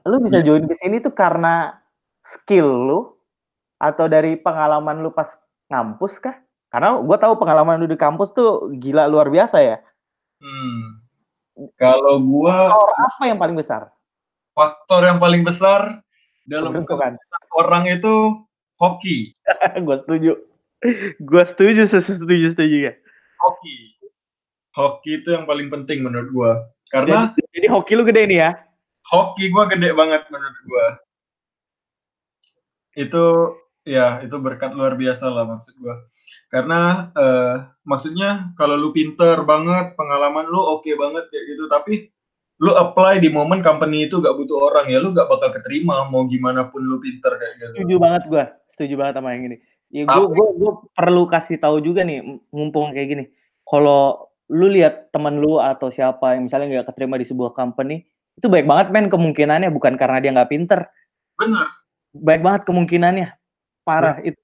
[SPEAKER 1] Lu bisa
[SPEAKER 2] Iya.
[SPEAKER 1] join ke sini tuh karena skill lu, atau dari pengalaman lu pas ngampus kah? Karena gua tahu pengalaman lu di kampus tuh gila luar biasa ya.
[SPEAKER 2] Hmm. Kalau gua
[SPEAKER 1] Faktor apa yang paling besar?
[SPEAKER 2] faktor yang paling besar dalam kesuksesan orang itu hoki.
[SPEAKER 1] Gua setuju. Gua setuju, se setuju setujunya.
[SPEAKER 2] Hoki. Hoki itu yang paling penting menurut gua. Karena
[SPEAKER 1] Jadi jadi hoki lu gede nih ya?
[SPEAKER 2] hoki gua gede banget menurut gua. Itu ya, itu berkat luar biasa lah maksud gua. Karena, eee, maksudnya kalau lu pinter banget, pengalaman lu oke banget kayak gitu, tapi lu apply di momen company itu nggak butuh orang, ya lu nggak bakal keterima mau gimana pun lu pinter kayak gitu.
[SPEAKER 1] Setuju banget gua, setuju banget sama yang ini. Ya gua
[SPEAKER 2] Tapi
[SPEAKER 1] gua gua perlu kasih tahu juga nih, mumpung kayak gini. Kalau lu lihat temen lu atau siapa yang misalnya nggak keterima di sebuah company, itu baik banget men kemungkinannya, bukan karena dia nggak pinter.
[SPEAKER 2] Bener.
[SPEAKER 1] Baik banget kemungkinannya, parah
[SPEAKER 2] Ben
[SPEAKER 1] itu.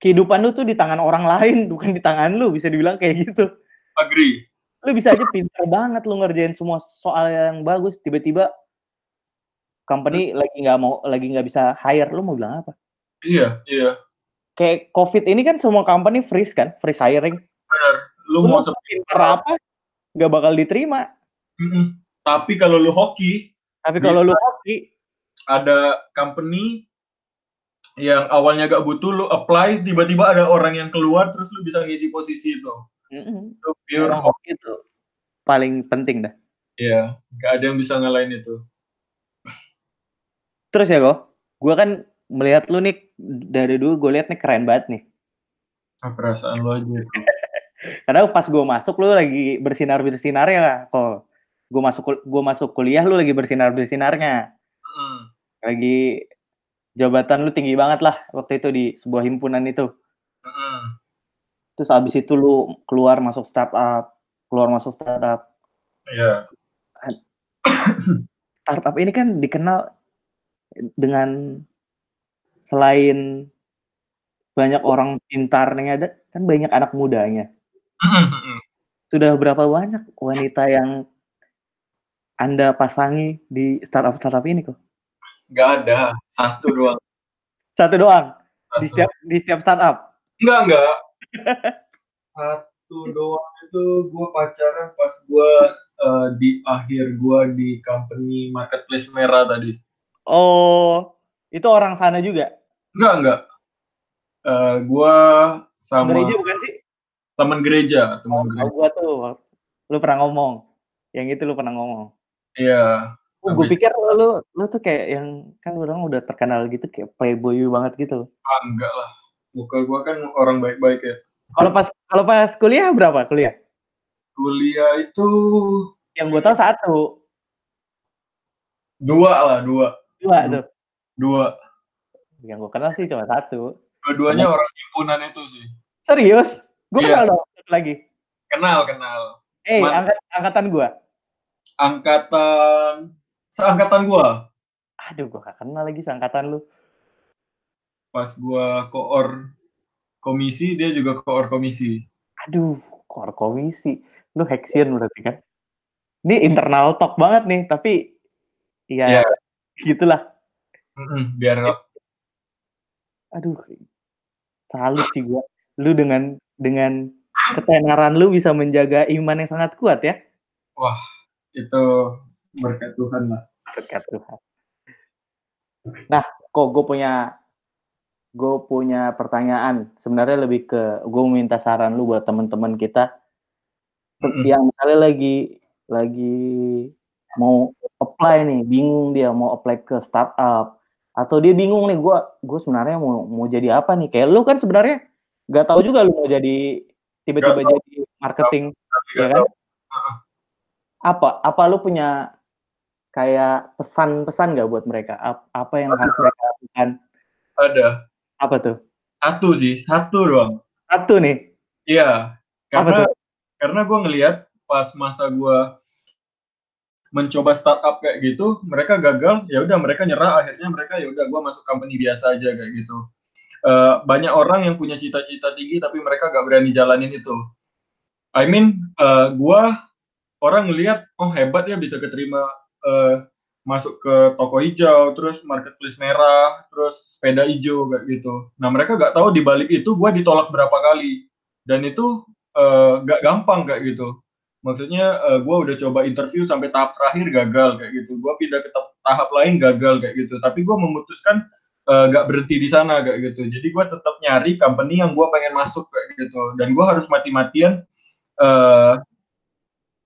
[SPEAKER 1] Kehidupan lu tuh di tangan orang lain, bukan di tangan lu, bisa dibilang kayak gitu.
[SPEAKER 2] Agree.
[SPEAKER 1] Lu bisa aja pinter banget lu ngerjain semua soal yang bagus, tiba-tiba company
[SPEAKER 2] Hmm.
[SPEAKER 1] lagi nggak mau lagi nggak bisa hire, lu mau bilang apa?
[SPEAKER 2] Iya iya.
[SPEAKER 1] Kayak Covid ini kan semua company freeze kan, freeze hiring.
[SPEAKER 2] Lu
[SPEAKER 1] Lu
[SPEAKER 2] mau sepinter
[SPEAKER 1] apa, nggak bakal diterima.
[SPEAKER 2] Mhm. Tapi kalau lu hoki,
[SPEAKER 1] Tapi kalau lu hoki
[SPEAKER 2] ada company yang awalnya nggak butuh, lu apply, tiba-tiba ada orang yang keluar, terus lu bisa ngisi posisi itu.
[SPEAKER 1] mhm,
[SPEAKER 2] Itu pure
[SPEAKER 1] emang
[SPEAKER 2] hoki.
[SPEAKER 1] itu paling penting dah.
[SPEAKER 2] Iya, nggak ada yang bisa ngalahin itu.
[SPEAKER 1] Terus ya, Ko, gua kan melihat lu nih, dari dulu gua lihat nih keren banget nih.
[SPEAKER 2] Ah, perasaan lu aja.
[SPEAKER 1] Karena pas gua masuk lu lagi bersinar-bersinarnya, Ko. Gua masuk kul gua masuk kuliah lu lagi bersinar-bersinarnya.
[SPEAKER 2] Mhm.
[SPEAKER 1] Lagi jabatan lu tinggi banget lah waktu itu di sebuah himpunan itu. Terus abis itu lu keluar masuk startup, keluar masuk startup.
[SPEAKER 2] Iya.
[SPEAKER 1] An startup ini kan dikenal dengan selain banyak orang pintar yang ada, kan banyak anak mudanya.
[SPEAKER 2] Mhm mhm.
[SPEAKER 1] Sudah berapa banyak wanita yang Anda pasangi di startup-startup ini, Ko?
[SPEAKER 2] Nggak ada, 1 doang.
[SPEAKER 1] 1 doang? Di
[SPEAKER 2] 1.
[SPEAKER 1] setiap di setiap startup?
[SPEAKER 2] Enggak enggak. 1 doang itu gua pacaran pas gua, eee, di akhir gua di company marketplace merah tadi.
[SPEAKER 1] Oh, itu orang sana juga?
[SPEAKER 2] Enggak enggak. Eee, gua sama
[SPEAKER 1] Gereja bukan sih?
[SPEAKER 2] Temen gereja
[SPEAKER 1] Oh,
[SPEAKER 2] temen
[SPEAKER 1] tahu
[SPEAKER 2] gereja.
[SPEAKER 1] gua tuh, lu pernah ngomong, yang itu lu pernah ngomong.
[SPEAKER 2] Iya.
[SPEAKER 1] Oh, gue pikir lu, lu tuh kayak yang kan orang udah terkenal gitu kayak playboy banget gitu.
[SPEAKER 2] Ah, enggak lah. Muka gue kan orang baik-baik ya.
[SPEAKER 1] Kalau pas kalau pas kuliah berapa kuliah?
[SPEAKER 2] Kuliah itu
[SPEAKER 1] Yang gue tahu satu.
[SPEAKER 2] dua lah, dua.
[SPEAKER 1] Dua tuh.
[SPEAKER 2] Dua.
[SPEAKER 1] Yang gue kenal sih cuma satu.
[SPEAKER 2] Dua-duanya orang himpunan itu sih.
[SPEAKER 1] Serius? Gue
[SPEAKER 2] Iya.
[SPEAKER 1] kenal dong satu lagi.
[SPEAKER 2] Kenal, kenal.
[SPEAKER 1] Eh,
[SPEAKER 2] Man-
[SPEAKER 1] angkat, angkatan gue.
[SPEAKER 2] Angkatan seangkatan gua.
[SPEAKER 1] Aduh, gue gak kenal lagi seangkatan lu.
[SPEAKER 2] Pas gua koor komisi, dia juga koor komisi.
[SPEAKER 1] Aduh, kor komisi. Lu Hexian berarti kan? Ini internal talk banget nih, tapi ya
[SPEAKER 2] Iya.
[SPEAKER 1] gitulah.
[SPEAKER 2] Mm-mm, biar
[SPEAKER 1] Aduh, salut sih gua. Lu dengan dengan ketenaran lu bisa menjaga iman yang sangat kuat ya.
[SPEAKER 2] itu berkat Tuhan lah.
[SPEAKER 1] Berkat Tuhan. Nah, kok gue punya gue punya pertanyaan. Sebenarnya lebih ke gue minta saran lu buat teman-teman kita
[SPEAKER 2] Mm-mm.
[SPEAKER 1] yang misalnya lagi lagi mau apply nih, bingung dia mau apply ke startup atau dia bingung nih gue gue sebenarnya mau mau jadi apa nih? Kayak lu kan sebenarnya nggak tahu juga lu mau jadi tiba-tiba jadi marketing
[SPEAKER 2] Tapi
[SPEAKER 1] ya kan?
[SPEAKER 2] tahu.
[SPEAKER 1] Apa apa lu punya kayak pesan-pesan nggak buat mereka? Ap- Apa yang harus mereka lakukan?
[SPEAKER 2] Ada
[SPEAKER 1] Apa tuh?
[SPEAKER 2] satu sih, satu doang.
[SPEAKER 1] Satu nih.
[SPEAKER 2] Iya, karena karena gue ngelihat pas masa gue mencoba startup kayak gitu, mereka gagal, ya udah mereka nyerah, akhirnya mereka ya udah gue masuk company biasa aja kayak gitu. Eh, banyak orang yang punya cita-cita tinggi tapi mereka gak berani jalanin itu. I mean, eh, gue orang ngelihat oh hebat ya bisa keterima eh, masuk ke toko hijau, terus marketplace merah, terus sepeda hijau kayak gitu. Nah mereka gak tahu di balik itu gue ditolak berapa kali dan itu eh, gak gampang kayak gitu. Maksudnya eh, gue udah coba interview sampai tahap terakhir gagal kayak gitu. Gue pindah ke ta- tahap lain gagal kayak gitu. Tapi gue memutuskan eh, gak berhenti di sana kayak gitu. Jadi gue tetap nyari company yang gue pengen masuk kayak gitu. Dan gue harus mati-matian eh,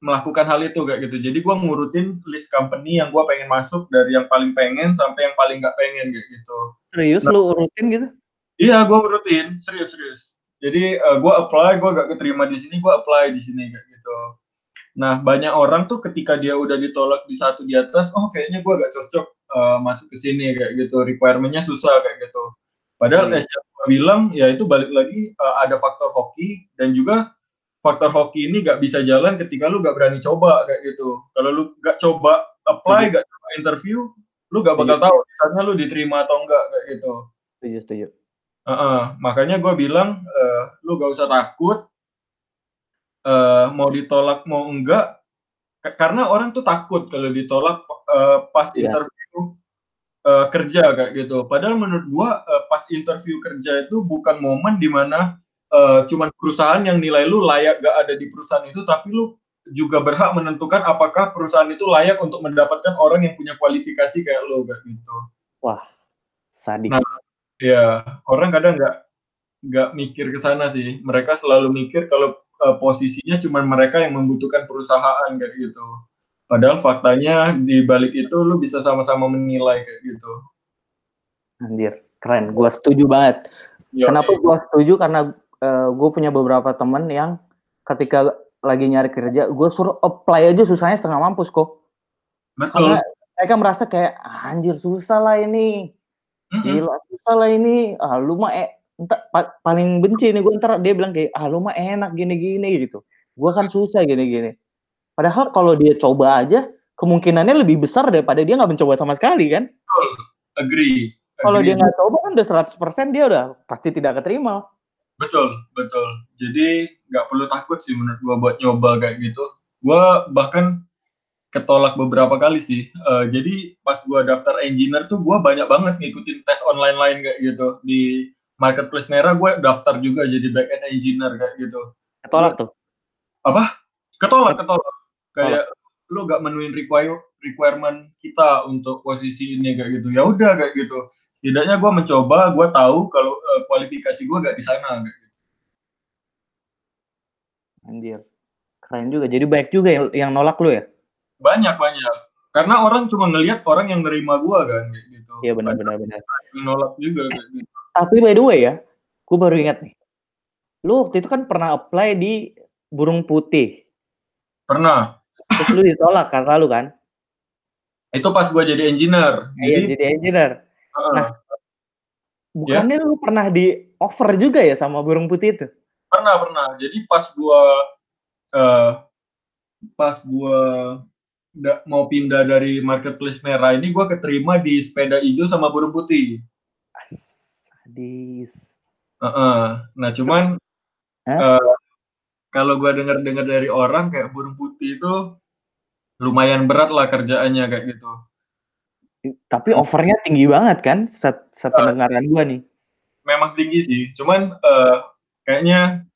[SPEAKER 2] melakukan hal itu kayak gitu. Jadi gue ngurutin list company yang gue pengen masuk dari yang paling pengen sampai yang paling gak pengen kayak gitu.
[SPEAKER 1] Serius lu urutin gitu?
[SPEAKER 2] Iya, gue rutin, serius serius. Jadi uh, gue apply, gue gak keterima di sini, gue apply di sini kayak gitu. Nah, banyak orang tuh ketika dia udah ditolak di satu di atas, oh kayaknya gue gak cocok uh, masuk ke sini kayak gitu, requirement-nya susah kayak gitu. Padahal
[SPEAKER 1] Hmm.
[SPEAKER 2] gue bilang, ya itu balik lagi uh, ada faktor hoki dan juga faktor hoki ini gak bisa jalan ketika lu gak berani coba kayak gitu. Kalau lu gak coba apply, gak coba interview, lu gak bakal tahu misalnya lu diterima atau enggak kayak gitu.
[SPEAKER 1] Setuju, setuju.
[SPEAKER 2] Heeh, makanya gue bilang eh, lu gak usah takut eh, mau ditolak mau enggak Ka- karena orang tuh takut kalau ditolak eh, pas
[SPEAKER 1] Iya.
[SPEAKER 2] interview eh, kerja kayak gitu. Padahal menurut gua eh, pas interview kerja itu bukan momen di mana eh, cuman perusahaan yang nilai lu layak gak ada di perusahaan itu, tapi lu juga berhak menentukan apakah perusahaan itu layak untuk mendapatkan orang yang punya kualifikasi kayak lu kayak gitu.
[SPEAKER 1] Sadis.
[SPEAKER 2] Nah, Ya, orang kadang nggak nggak mikir ke sana sih. Mereka selalu mikir kalau eh, posisinya cuma mereka yang membutuhkan perusahaan kayak gitu. Padahal faktanya di balik itu lu bisa sama-sama menilai kayak gitu.
[SPEAKER 1] Anjir, keren. Gua setuju banget.
[SPEAKER 2] Yo,
[SPEAKER 1] Kenapa gua setuju? Karena gue punya beberapa temen yang ketika lagi nyari kerja, gue suruh apply aja susahnya setengah mampus kok.
[SPEAKER 2] betul.
[SPEAKER 1] Karena mereka merasa kayak "Ah, anjir susah lah ini,
[SPEAKER 2] Mm-mm.
[SPEAKER 1] gila susah lah ini. Ah lu mah eh, entar, pa- paling benci nih gue ntar dia bilang kayak ah lu mah enak gini-gini gitu. Gue kan susah gini-gini. Padahal kalau dia coba aja, kemungkinannya lebih besar daripada dia nggak mencoba sama sekali kan.
[SPEAKER 2] Agree.
[SPEAKER 1] Kalau
[SPEAKER 2] Agree.
[SPEAKER 1] dia nggak coba kan udah 100% dia udah pasti tidak keterima.
[SPEAKER 2] Betul, betul. Jadi nggak perlu takut sih menurut gua buat nyoba kayak gitu. Gua bahkan ketolak beberapa kali sih. Eh, jadi pas gua daftar engineer tuh gua banyak banget ngikutin tes online lain kayak gitu. Di marketplace merah gue daftar juga jadi back end engineer kayak gitu.
[SPEAKER 1] Ketolak tuh.
[SPEAKER 2] Ketolak, ketolak. Kayak lu gak menuin require requirement kita untuk posisi ini kayak gitu. Ya udah kayak gitu. Setidaknya gua mencoba, gua tahu kalau eh, kualifikasi gua gak di sana. kayak gitu.
[SPEAKER 1] Anjir. Keren juga. Jadi banyak juga yang, yang nolak lu ya?
[SPEAKER 2] Banyak banyak. karena orang cuma ngelihat orang yang nerima gua kan kayak gitu
[SPEAKER 1] Iya benar benar benar.
[SPEAKER 2] nolak juga kayak gitu
[SPEAKER 1] Tapi by the way ya, gue baru ingat nih. Lu waktu itu kan pernah apply di Burung Putih.
[SPEAKER 2] pernah
[SPEAKER 1] Terus lu ditolak karena lu kan?
[SPEAKER 2] itu pas gua jadi engineer
[SPEAKER 1] Iya
[SPEAKER 2] jadi
[SPEAKER 1] jadi engineer.
[SPEAKER 2] heeh,
[SPEAKER 1] Nah, Bukannya lu pernah di offer juga ya sama Burung Putih itu?
[SPEAKER 2] pernah pernah jadi pas gua eh pas gua da- mau pindah dari marketplace merah ini gua keterima di sepeda hijau sama burung putih
[SPEAKER 1] Sadis.
[SPEAKER 2] Heeh. nah cuman
[SPEAKER 1] Hah?
[SPEAKER 2] eh, kalau gua dengar-dengar dari orang kayak burung putih itu lumayan berat lah kerjaannya kayak gitu
[SPEAKER 1] Tapi offernya tinggi banget kan? Set, sependengaran gua nih.
[SPEAKER 2] memang tinggi sih cuman eh, kayaknya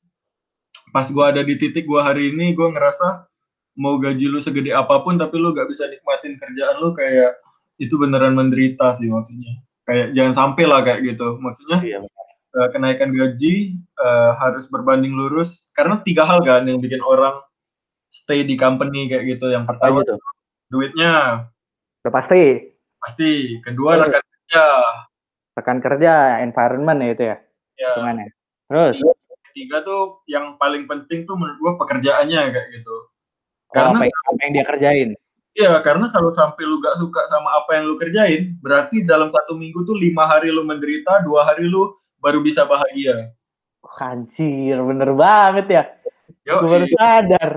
[SPEAKER 2] pas gua ada di titik gua hari ini gua ngerasa mau gaji lu segede apa pun tapi lu gak bisa nikmatin kerjaan lu kayak itu beneran menderita sih maksudnya kayak jangan sampai lah kayak gitu maksudnya
[SPEAKER 1] Iya.
[SPEAKER 2] eh, kenaikan gaji eh, harus berbanding lurus karena tiga hal kan yang bikin orang stay di company kayak gitu yang
[SPEAKER 1] Apa
[SPEAKER 2] pertama
[SPEAKER 1] tuh?
[SPEAKER 2] duitnya
[SPEAKER 1] Udah pasti.
[SPEAKER 2] pasti kedua
[SPEAKER 1] Iya.
[SPEAKER 2] rekan kerja
[SPEAKER 1] Rekan kerja, environment ya itu ya.
[SPEAKER 2] ya
[SPEAKER 1] Hitungannya. Terus,
[SPEAKER 2] ketiga tuh yang paling penting tuh menurut gua pekerjaannya kayak gitu
[SPEAKER 1] oh,
[SPEAKER 2] karena
[SPEAKER 1] apa, yang, apa yang dia kerjain?
[SPEAKER 2] Iya, karena kalau sampai lu gak suka sama apa yang lu kerjain, berarti dalam satu minggu tuh lima hari lu menderita, dua hari lu baru bisa bahagia.
[SPEAKER 1] Oh, Anjir, bener banget ya.
[SPEAKER 2] Yo,
[SPEAKER 1] Gue baru sadar.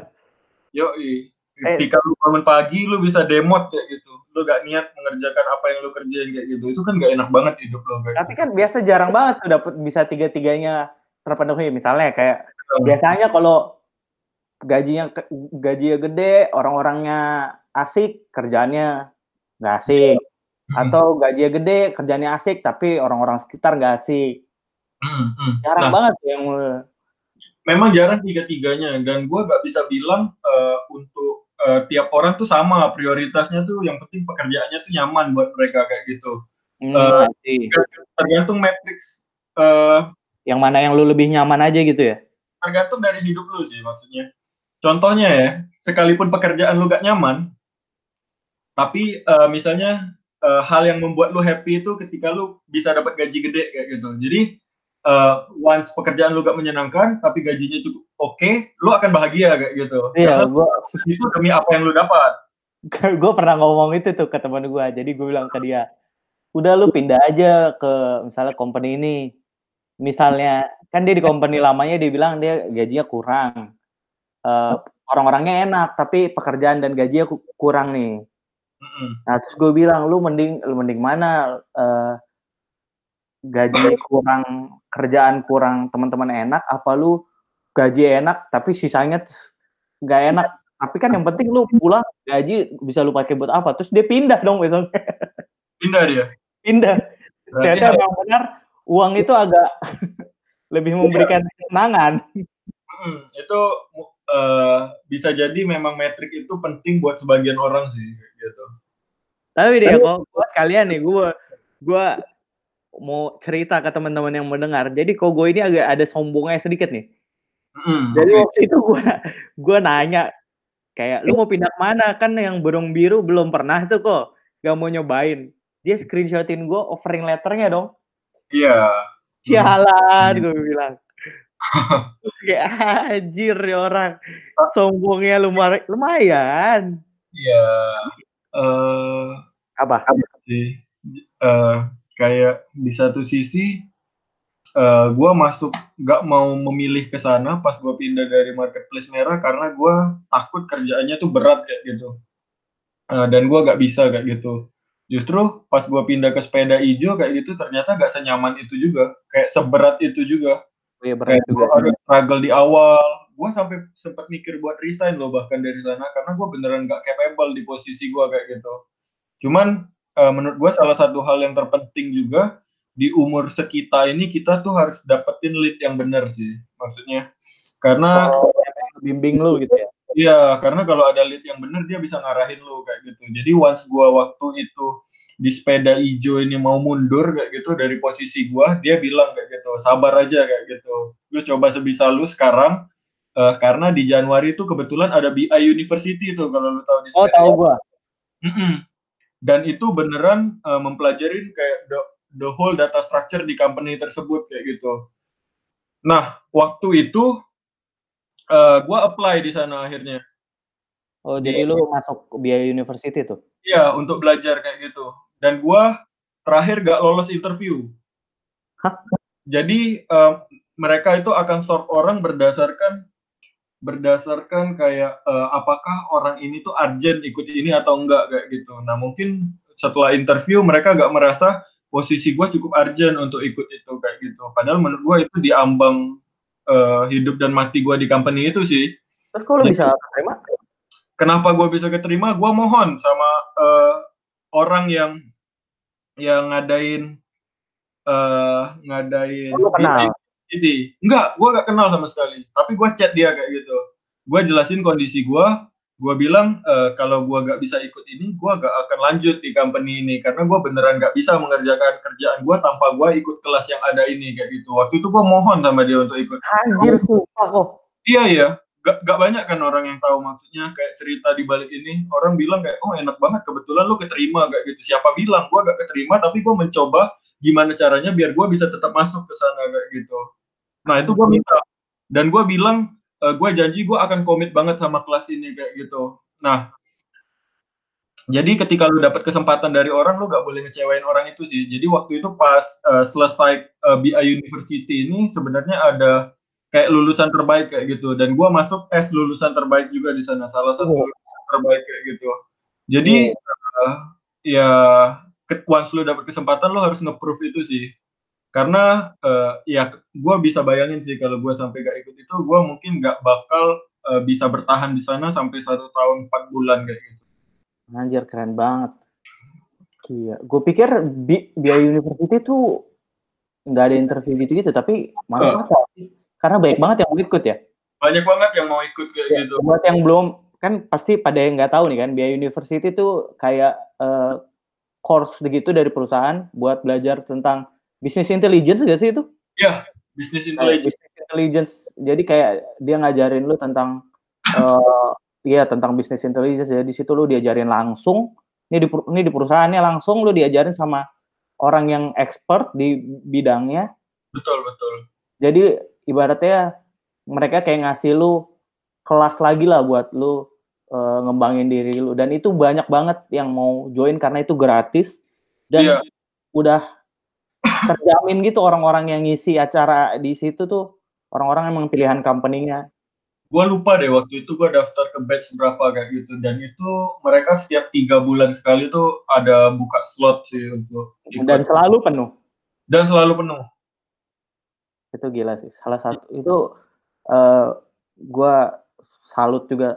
[SPEAKER 2] yo,
[SPEAKER 1] Eh.
[SPEAKER 2] ketika lu bangun pagi, lu bisa demot kayak gitu. Lu gak niat mengerjakan apa yang lu kerjain kayak gitu. Itu kan gak enak banget hidup lo kayak
[SPEAKER 1] Tapi kan biasa jarang banget tuh dapat bisa tiga-tiganya terpenuhi. Misalnya kayak
[SPEAKER 2] gitu.
[SPEAKER 1] biasanya kalau gajinya gajinya gede, orang-orangnya asik, kerjaannya nggak asik. Atau gajinya gede, kerjaannya asik, tapi orang-orang sekitar nggak asik.
[SPEAKER 2] Hmm, hmm.
[SPEAKER 1] Jarang
[SPEAKER 2] Nah,
[SPEAKER 1] banget yang
[SPEAKER 2] memang jarang tiga-tiganya. Dan gua gak bisa bilang eh, untuk eh, tiap orang tuh sama prioritasnya tuh yang penting pekerjaannya tuh nyaman buat mereka kayak gitu.
[SPEAKER 1] hmm, asik.
[SPEAKER 2] Tergantung matriks eh,
[SPEAKER 1] yang mana yang lu lebih nyaman aja gitu ya.
[SPEAKER 2] tergantung dari hidup lu sih maksudnya. Contohnya ya, sekalipun pekerjaan lu gak nyaman, tapi eh, misalnya eh, hal yang membuat lu happy itu ketika lu bisa dapat gaji gede kayak gitu. Jadi eh, once pekerjaan lu gak menyenangkan, tapi gajinya cukup oke, lu akan bahagia kayak gitu.
[SPEAKER 1] Iya,
[SPEAKER 2] Karena
[SPEAKER 1] gua
[SPEAKER 2] itu demi apa yang lu dapat.
[SPEAKER 1] gue pernah ngomong itu tuh ke teman gue. Jadi gue bilang ke dia, udah lu pindah aja ke misalnya company ini. Misalnya kan dia di company lamanya dia bilang dia gajinya kurang. Eh, orang-orangnya enak, tapi pekerjaan dan gajinya ku- kurang nih.
[SPEAKER 2] Mm-mm.
[SPEAKER 1] Nah terus gue bilang lu mending lu mending mana eh, gaji kurang kerjaan kurang teman-teman enak apa lu gaji enak tapi sisanya nggak enak tapi kan yang penting lu pulang gaji bisa lu pakai buat apa terus dia pindah dong besok
[SPEAKER 2] Pindah dia.
[SPEAKER 1] pindah ternyata memang benar uang itu agak lebih memberikan kesenangan
[SPEAKER 2] mm, itu eh, bisa jadi memang metrik itu penting buat sebagian orang sih.
[SPEAKER 1] Tapi deh kok gua sekalian nih gua gua mau cerita ke teman-teman yang mendengar jadi kok gue ini agak ada sombongnya sedikit nih
[SPEAKER 2] Mm,
[SPEAKER 1] Jadi
[SPEAKER 2] oke.
[SPEAKER 1] waktu itu gua gua nanya kayak lu mau pindah ke mana kan yang burung biru belum pernah tuh kok gak mau nyobain. Dia screenshotin gua offering letternya dong.
[SPEAKER 2] Iya.
[SPEAKER 1] Sialan
[SPEAKER 2] Hmm.
[SPEAKER 1] gue bilang. kayak anjir ya orang sombongnya lumayan lumayan.
[SPEAKER 2] Iya. Eh
[SPEAKER 1] Apa?
[SPEAKER 2] sih. Eh kayak di satu sisi eh gue masuk nggak mau memilih ke sana pas gue pindah dari marketplace merah karena gue takut kerjaannya tuh berat kayak gitu. Eh, dan gue nggak bisa kayak gitu. Justru pas gue pindah ke sepeda hijau kayak gitu ternyata gak senyaman itu juga. Kayak seberat itu juga.
[SPEAKER 1] Iya berat
[SPEAKER 2] kayak
[SPEAKER 1] juga.
[SPEAKER 2] gue harus struggle di awal. Gue sampai sempat mikir buat resign loh bahkan dari sana karena gue beneran gak capable di posisi gue kayak gitu cuman eh, menurut gue salah satu hal yang terpenting juga di umur sekita ini kita tuh harus dapetin lead yang benar sih maksudnya karena
[SPEAKER 1] Oh, bimbing lu gitu ya.
[SPEAKER 2] Iya, karena kalau ada lead yang benar dia bisa ngarahin lu kayak gitu. Jadi once gua waktu itu di sepeda hijau ini mau mundur kayak gitu dari posisi gua, dia bilang kayak gitu, sabar aja kayak gitu. Lu coba sebisa lu sekarang eh, karena di Januari itu kebetulan ada BI University tuh kalau lu tahu di
[SPEAKER 1] Oh
[SPEAKER 2] sepeda.
[SPEAKER 1] tahu gua.
[SPEAKER 2] Mm -mm. Dan itu beneran uh, mempelajarin kayak the, the whole data structure di company tersebut kayak gitu. Nah, waktu itu uh, gue apply di sana akhirnya.
[SPEAKER 1] Oh, jadi lu masuk biaya university tuh?
[SPEAKER 2] Iya, untuk belajar kayak gitu. Dan gue terakhir gak lolos interview.
[SPEAKER 1] Hah?
[SPEAKER 2] Jadi uh, mereka itu akan sort orang berdasarkan berdasarkan kayak uh, apakah orang ini tuh urgent ikut ini atau enggak kayak gitu. Nah mungkin setelah interview mereka gak merasa posisi gue cukup urgent untuk ikut itu kayak gitu. Padahal menurut gue itu diambang uh, hidup dan mati gue di company itu sih.
[SPEAKER 1] Terus kalau bisa terima?
[SPEAKER 2] Kenapa gue bisa keterima? Gue mohon sama uh, orang yang yang ngadain uh, ngadain.
[SPEAKER 1] Oh, kenal?
[SPEAKER 2] Jadi enggak, gue gak kenal sama sekali. Tapi gue chat dia kayak gitu. Gue jelasin kondisi gue. Gue bilang e, kalau gue gak bisa ikut ini, gue gak akan lanjut di company ini karena gue beneran gak bisa mengerjakan kerjaan gue tanpa gue ikut kelas yang ada ini kayak gitu. Waktu itu gue mohon sama dia untuk ikut.
[SPEAKER 1] Anjir sumpah kok.
[SPEAKER 2] Iya iya. Gak, gak banyak kan orang yang tahu maksudnya kayak cerita di balik ini. Orang bilang kayak oh enak banget kebetulan lu keterima kayak gitu. Siapa bilang gue gak keterima tapi gue mencoba gimana caranya biar gue bisa tetap masuk ke sana kayak gitu. Nah itu gue minta dan gue bilang uh, gue janji gue akan komit banget sama kelas ini kayak gitu. Nah jadi ketika lu dapat kesempatan dari orang lu gak boleh ngecewain orang itu sih. Jadi waktu itu pas uh, selesai uh, BI University ini sebenarnya ada kayak lulusan terbaik kayak gitu dan gue masuk S lulusan terbaik juga di sana salah satu oh. lulusan terbaik kayak gitu. Jadi oh. uh, ya once lu dapat kesempatan lu harus nge-proof itu sih karena uh, ya gue bisa bayangin sih kalau gue sampai gak ikut itu gue mungkin gak bakal uh, bisa bertahan di sana sampai satu tahun empat bulan kayak gitu.
[SPEAKER 1] Anjir keren banget. Iya, gue pikir bi biaya university tuh nggak ada interview gitu-gitu, tapi mana uh. sih? Karena banyak banget yang mau ikut ya.
[SPEAKER 2] Banyak banget yang mau ikut kayak ya, gitu.
[SPEAKER 1] Buat yang belum kan pasti pada yang nggak tahu nih kan biaya university tuh kayak uh, course begitu dari perusahaan buat belajar tentang bisnis intelligence gak sih itu?
[SPEAKER 2] Iya, bisnis intelligence.
[SPEAKER 1] Bisnis intelligence. Jadi kayak dia ngajarin lu tentang uh, iya tentang bisnis intelligence. Jadi di situ lu diajarin langsung. Ini di ini di perusahaannya langsung lu diajarin sama orang yang expert di bidangnya.
[SPEAKER 2] Betul, betul.
[SPEAKER 1] Jadi ibaratnya mereka kayak ngasih lu kelas lagi lah buat lu uh, ngembangin diri lu dan itu banyak banget yang mau join karena itu gratis dan yeah. udah terjamin gitu orang-orang yang ngisi acara di situ tuh orang-orang emang pilihan company-nya.
[SPEAKER 2] Gue lupa deh waktu itu gue daftar ke batch berapa kayak gitu dan itu mereka setiap tiga bulan sekali tuh ada buka slot sih untuk
[SPEAKER 1] ikut. dan selalu penuh.
[SPEAKER 2] Dan selalu penuh.
[SPEAKER 1] Itu gila sih. Salah satu itu uh, eh, gue salut juga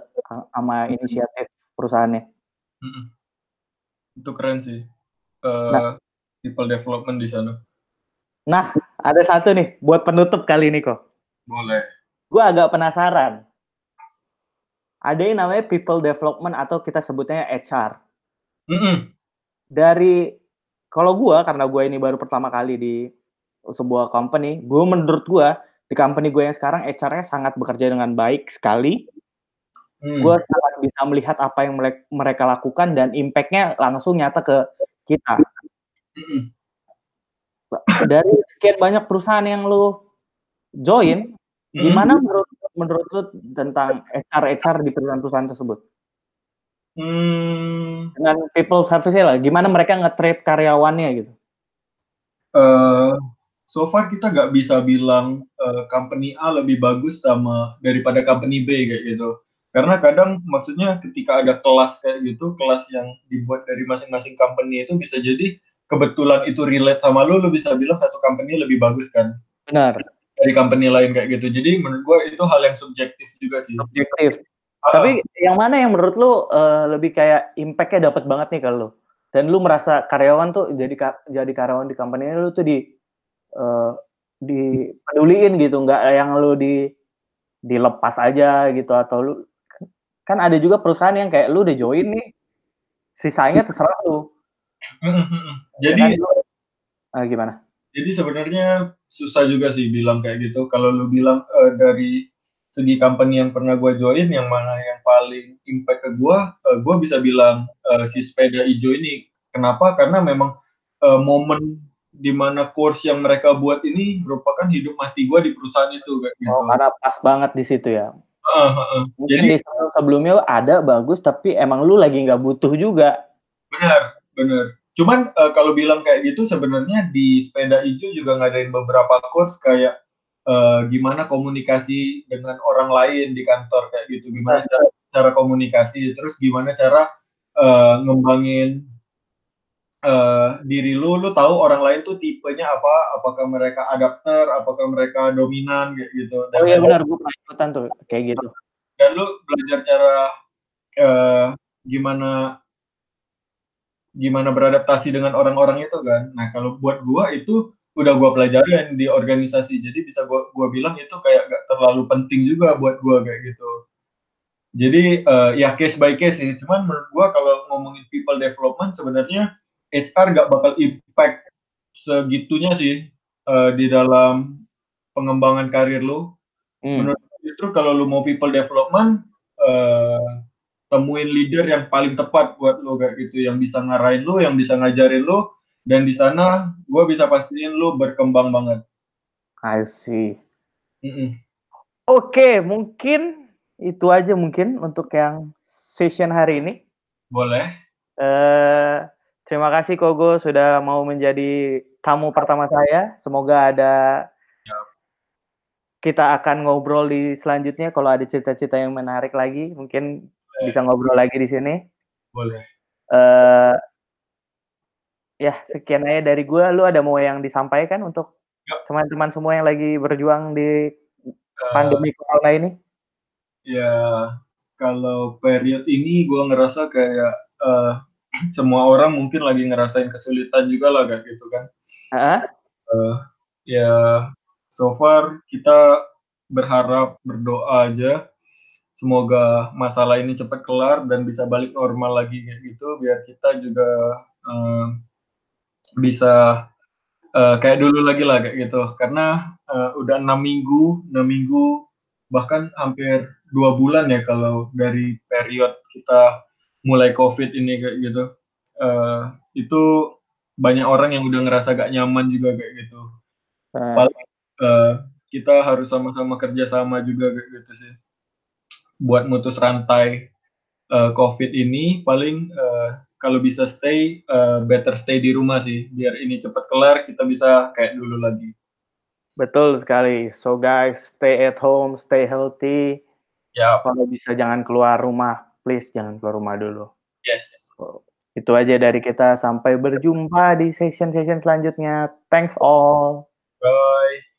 [SPEAKER 1] sama inisiatif perusahaannya. Mm -mm.
[SPEAKER 2] Itu keren sih. Uh, nah, people development di sana.
[SPEAKER 1] Nah, ada satu nih buat penutup kali ini kok.
[SPEAKER 2] Boleh.
[SPEAKER 1] Gue agak penasaran. Ada yang namanya people development atau kita sebutnya HR. Mm -hmm. Dari kalau gue karena gue ini baru pertama kali di sebuah company, gue menurut gue di company gue yang sekarang HR-nya sangat bekerja dengan baik sekali. Hmm. Gue sangat bisa melihat apa yang mereka lakukan dan impact-nya langsung nyata ke kita. Hmm dari sekian banyak perusahaan yang lu join, hmm. gimana menurut menurut lu tentang HR HR di perusahaan-perusahaan tersebut? Hmm. Dengan people service lah, gimana mereka nge-treat karyawannya gitu?
[SPEAKER 2] Uh, so far kita nggak bisa bilang uh, company A lebih bagus sama daripada company B kayak gitu. Karena kadang maksudnya ketika ada kelas kayak gitu, kelas yang dibuat dari masing-masing company itu bisa jadi kebetulan itu relate sama lu, lu bisa bilang satu company lebih bagus kan?
[SPEAKER 1] Benar.
[SPEAKER 2] Dari company lain kayak gitu. Jadi menurut gua itu hal yang subjektif juga sih.
[SPEAKER 1] Subjektif. Uh, Tapi yang mana yang menurut lu uh, lebih kayak impact-nya dapat banget nih kalau lu? Dan lu merasa karyawan tuh jadi jadi karyawan di company lu tuh di uh, dipeduliin gitu, nggak yang lu di dilepas aja gitu atau lu kan ada juga perusahaan yang kayak lu udah join nih sisanya terserah lu
[SPEAKER 2] jadi
[SPEAKER 1] uh, gimana?
[SPEAKER 2] Jadi sebenarnya susah juga sih bilang kayak gitu. Kalau lu bilang uh, dari segi company yang pernah gue join, yang mana yang paling impact ke gue, uh, gue bisa bilang uh, si sepeda hijau ini. Kenapa? Karena memang uh, momen di mana course yang mereka buat ini merupakan hidup mati gue di perusahaan itu kayak
[SPEAKER 1] gitu. Oh, karena pas banget di situ ya.
[SPEAKER 2] Uh, uh, uh.
[SPEAKER 1] Mungkin Jadi, di sebelumnya ada bagus, tapi emang lu lagi nggak butuh juga.
[SPEAKER 2] Benar, benar. Cuman uh, kalau bilang kayak gitu sebenarnya di sepeda hijau juga ngadain beberapa course kayak uh, gimana komunikasi dengan orang lain di kantor kayak gitu, gimana cara, cara komunikasi, terus gimana cara uh, ngembangin uh, diri lu, lu tahu orang lain tuh tipenya apa, apakah mereka adapter, apakah mereka dominan? Kayak gitu.
[SPEAKER 1] Dan oh iya benar, gue pernah ikutan tuh kayak gitu.
[SPEAKER 2] Dan lu belajar cara uh, gimana gimana beradaptasi dengan orang-orang itu kan. Nah kalau buat gua itu udah gua pelajarin di organisasi, jadi bisa gua gua bilang itu kayak gak terlalu penting juga buat gua kayak gitu. Jadi uh, ya case by case sih. Cuman menurut gua kalau ngomongin people development sebenarnya HR gak bakal impact segitunya sih uh, di dalam pengembangan karir lu. Hmm. Menurut itu kalau lu mau people development uh, temuin leader yang paling tepat buat lo kayak gitu. Yang bisa ngarahin lo yang bisa ngajarin lo. Dan di sana gue bisa pastiin lo berkembang banget.
[SPEAKER 1] I see. Mm -mm. oke okay, mungkin itu aja mungkin untuk yang session hari ini.
[SPEAKER 2] Boleh.
[SPEAKER 1] Uh, terima kasih Kogo sudah mau menjadi tamu pertama saya. Semoga ada kita akan ngobrol di selanjutnya kalau ada cerita-cerita yang menarik lagi. Mungkin bisa ngobrol lagi di sini.
[SPEAKER 2] Boleh.
[SPEAKER 1] Uh, ya sekian aja dari gue. Lu ada mau yang disampaikan untuk teman-teman semua yang lagi berjuang di uh, pandemi corona ini?
[SPEAKER 2] Ya kalau period ini gue ngerasa kayak uh, semua orang mungkin lagi ngerasain kesulitan juga lah kayak gitu kan. Uh -huh. uh, ya so far kita berharap berdoa aja semoga masalah ini cepat kelar dan bisa balik normal lagi kayak gitu biar kita juga uh, bisa uh, kayak dulu lagi lah kayak gitu. Karena uh, udah enam minggu enam minggu bahkan hampir dua bulan ya kalau dari period kita mulai covid ini kayak gitu. Uh, itu banyak orang yang udah ngerasa gak nyaman juga kayak gitu. Paling uh, kita harus sama-sama kerja sama juga kayak gitu sih buat mutus rantai uh, COVID ini paling uh, kalau bisa stay uh, better stay di rumah sih biar ini cepat kelar kita bisa kayak dulu lagi.
[SPEAKER 1] Betul sekali. So guys, stay at home, stay healthy.
[SPEAKER 2] Ya.
[SPEAKER 1] Kalau bisa jangan keluar rumah, please jangan keluar rumah dulu.
[SPEAKER 2] Yes.
[SPEAKER 1] So, itu aja dari kita. Sampai berjumpa di session-session selanjutnya. Thanks all.
[SPEAKER 2] Bye.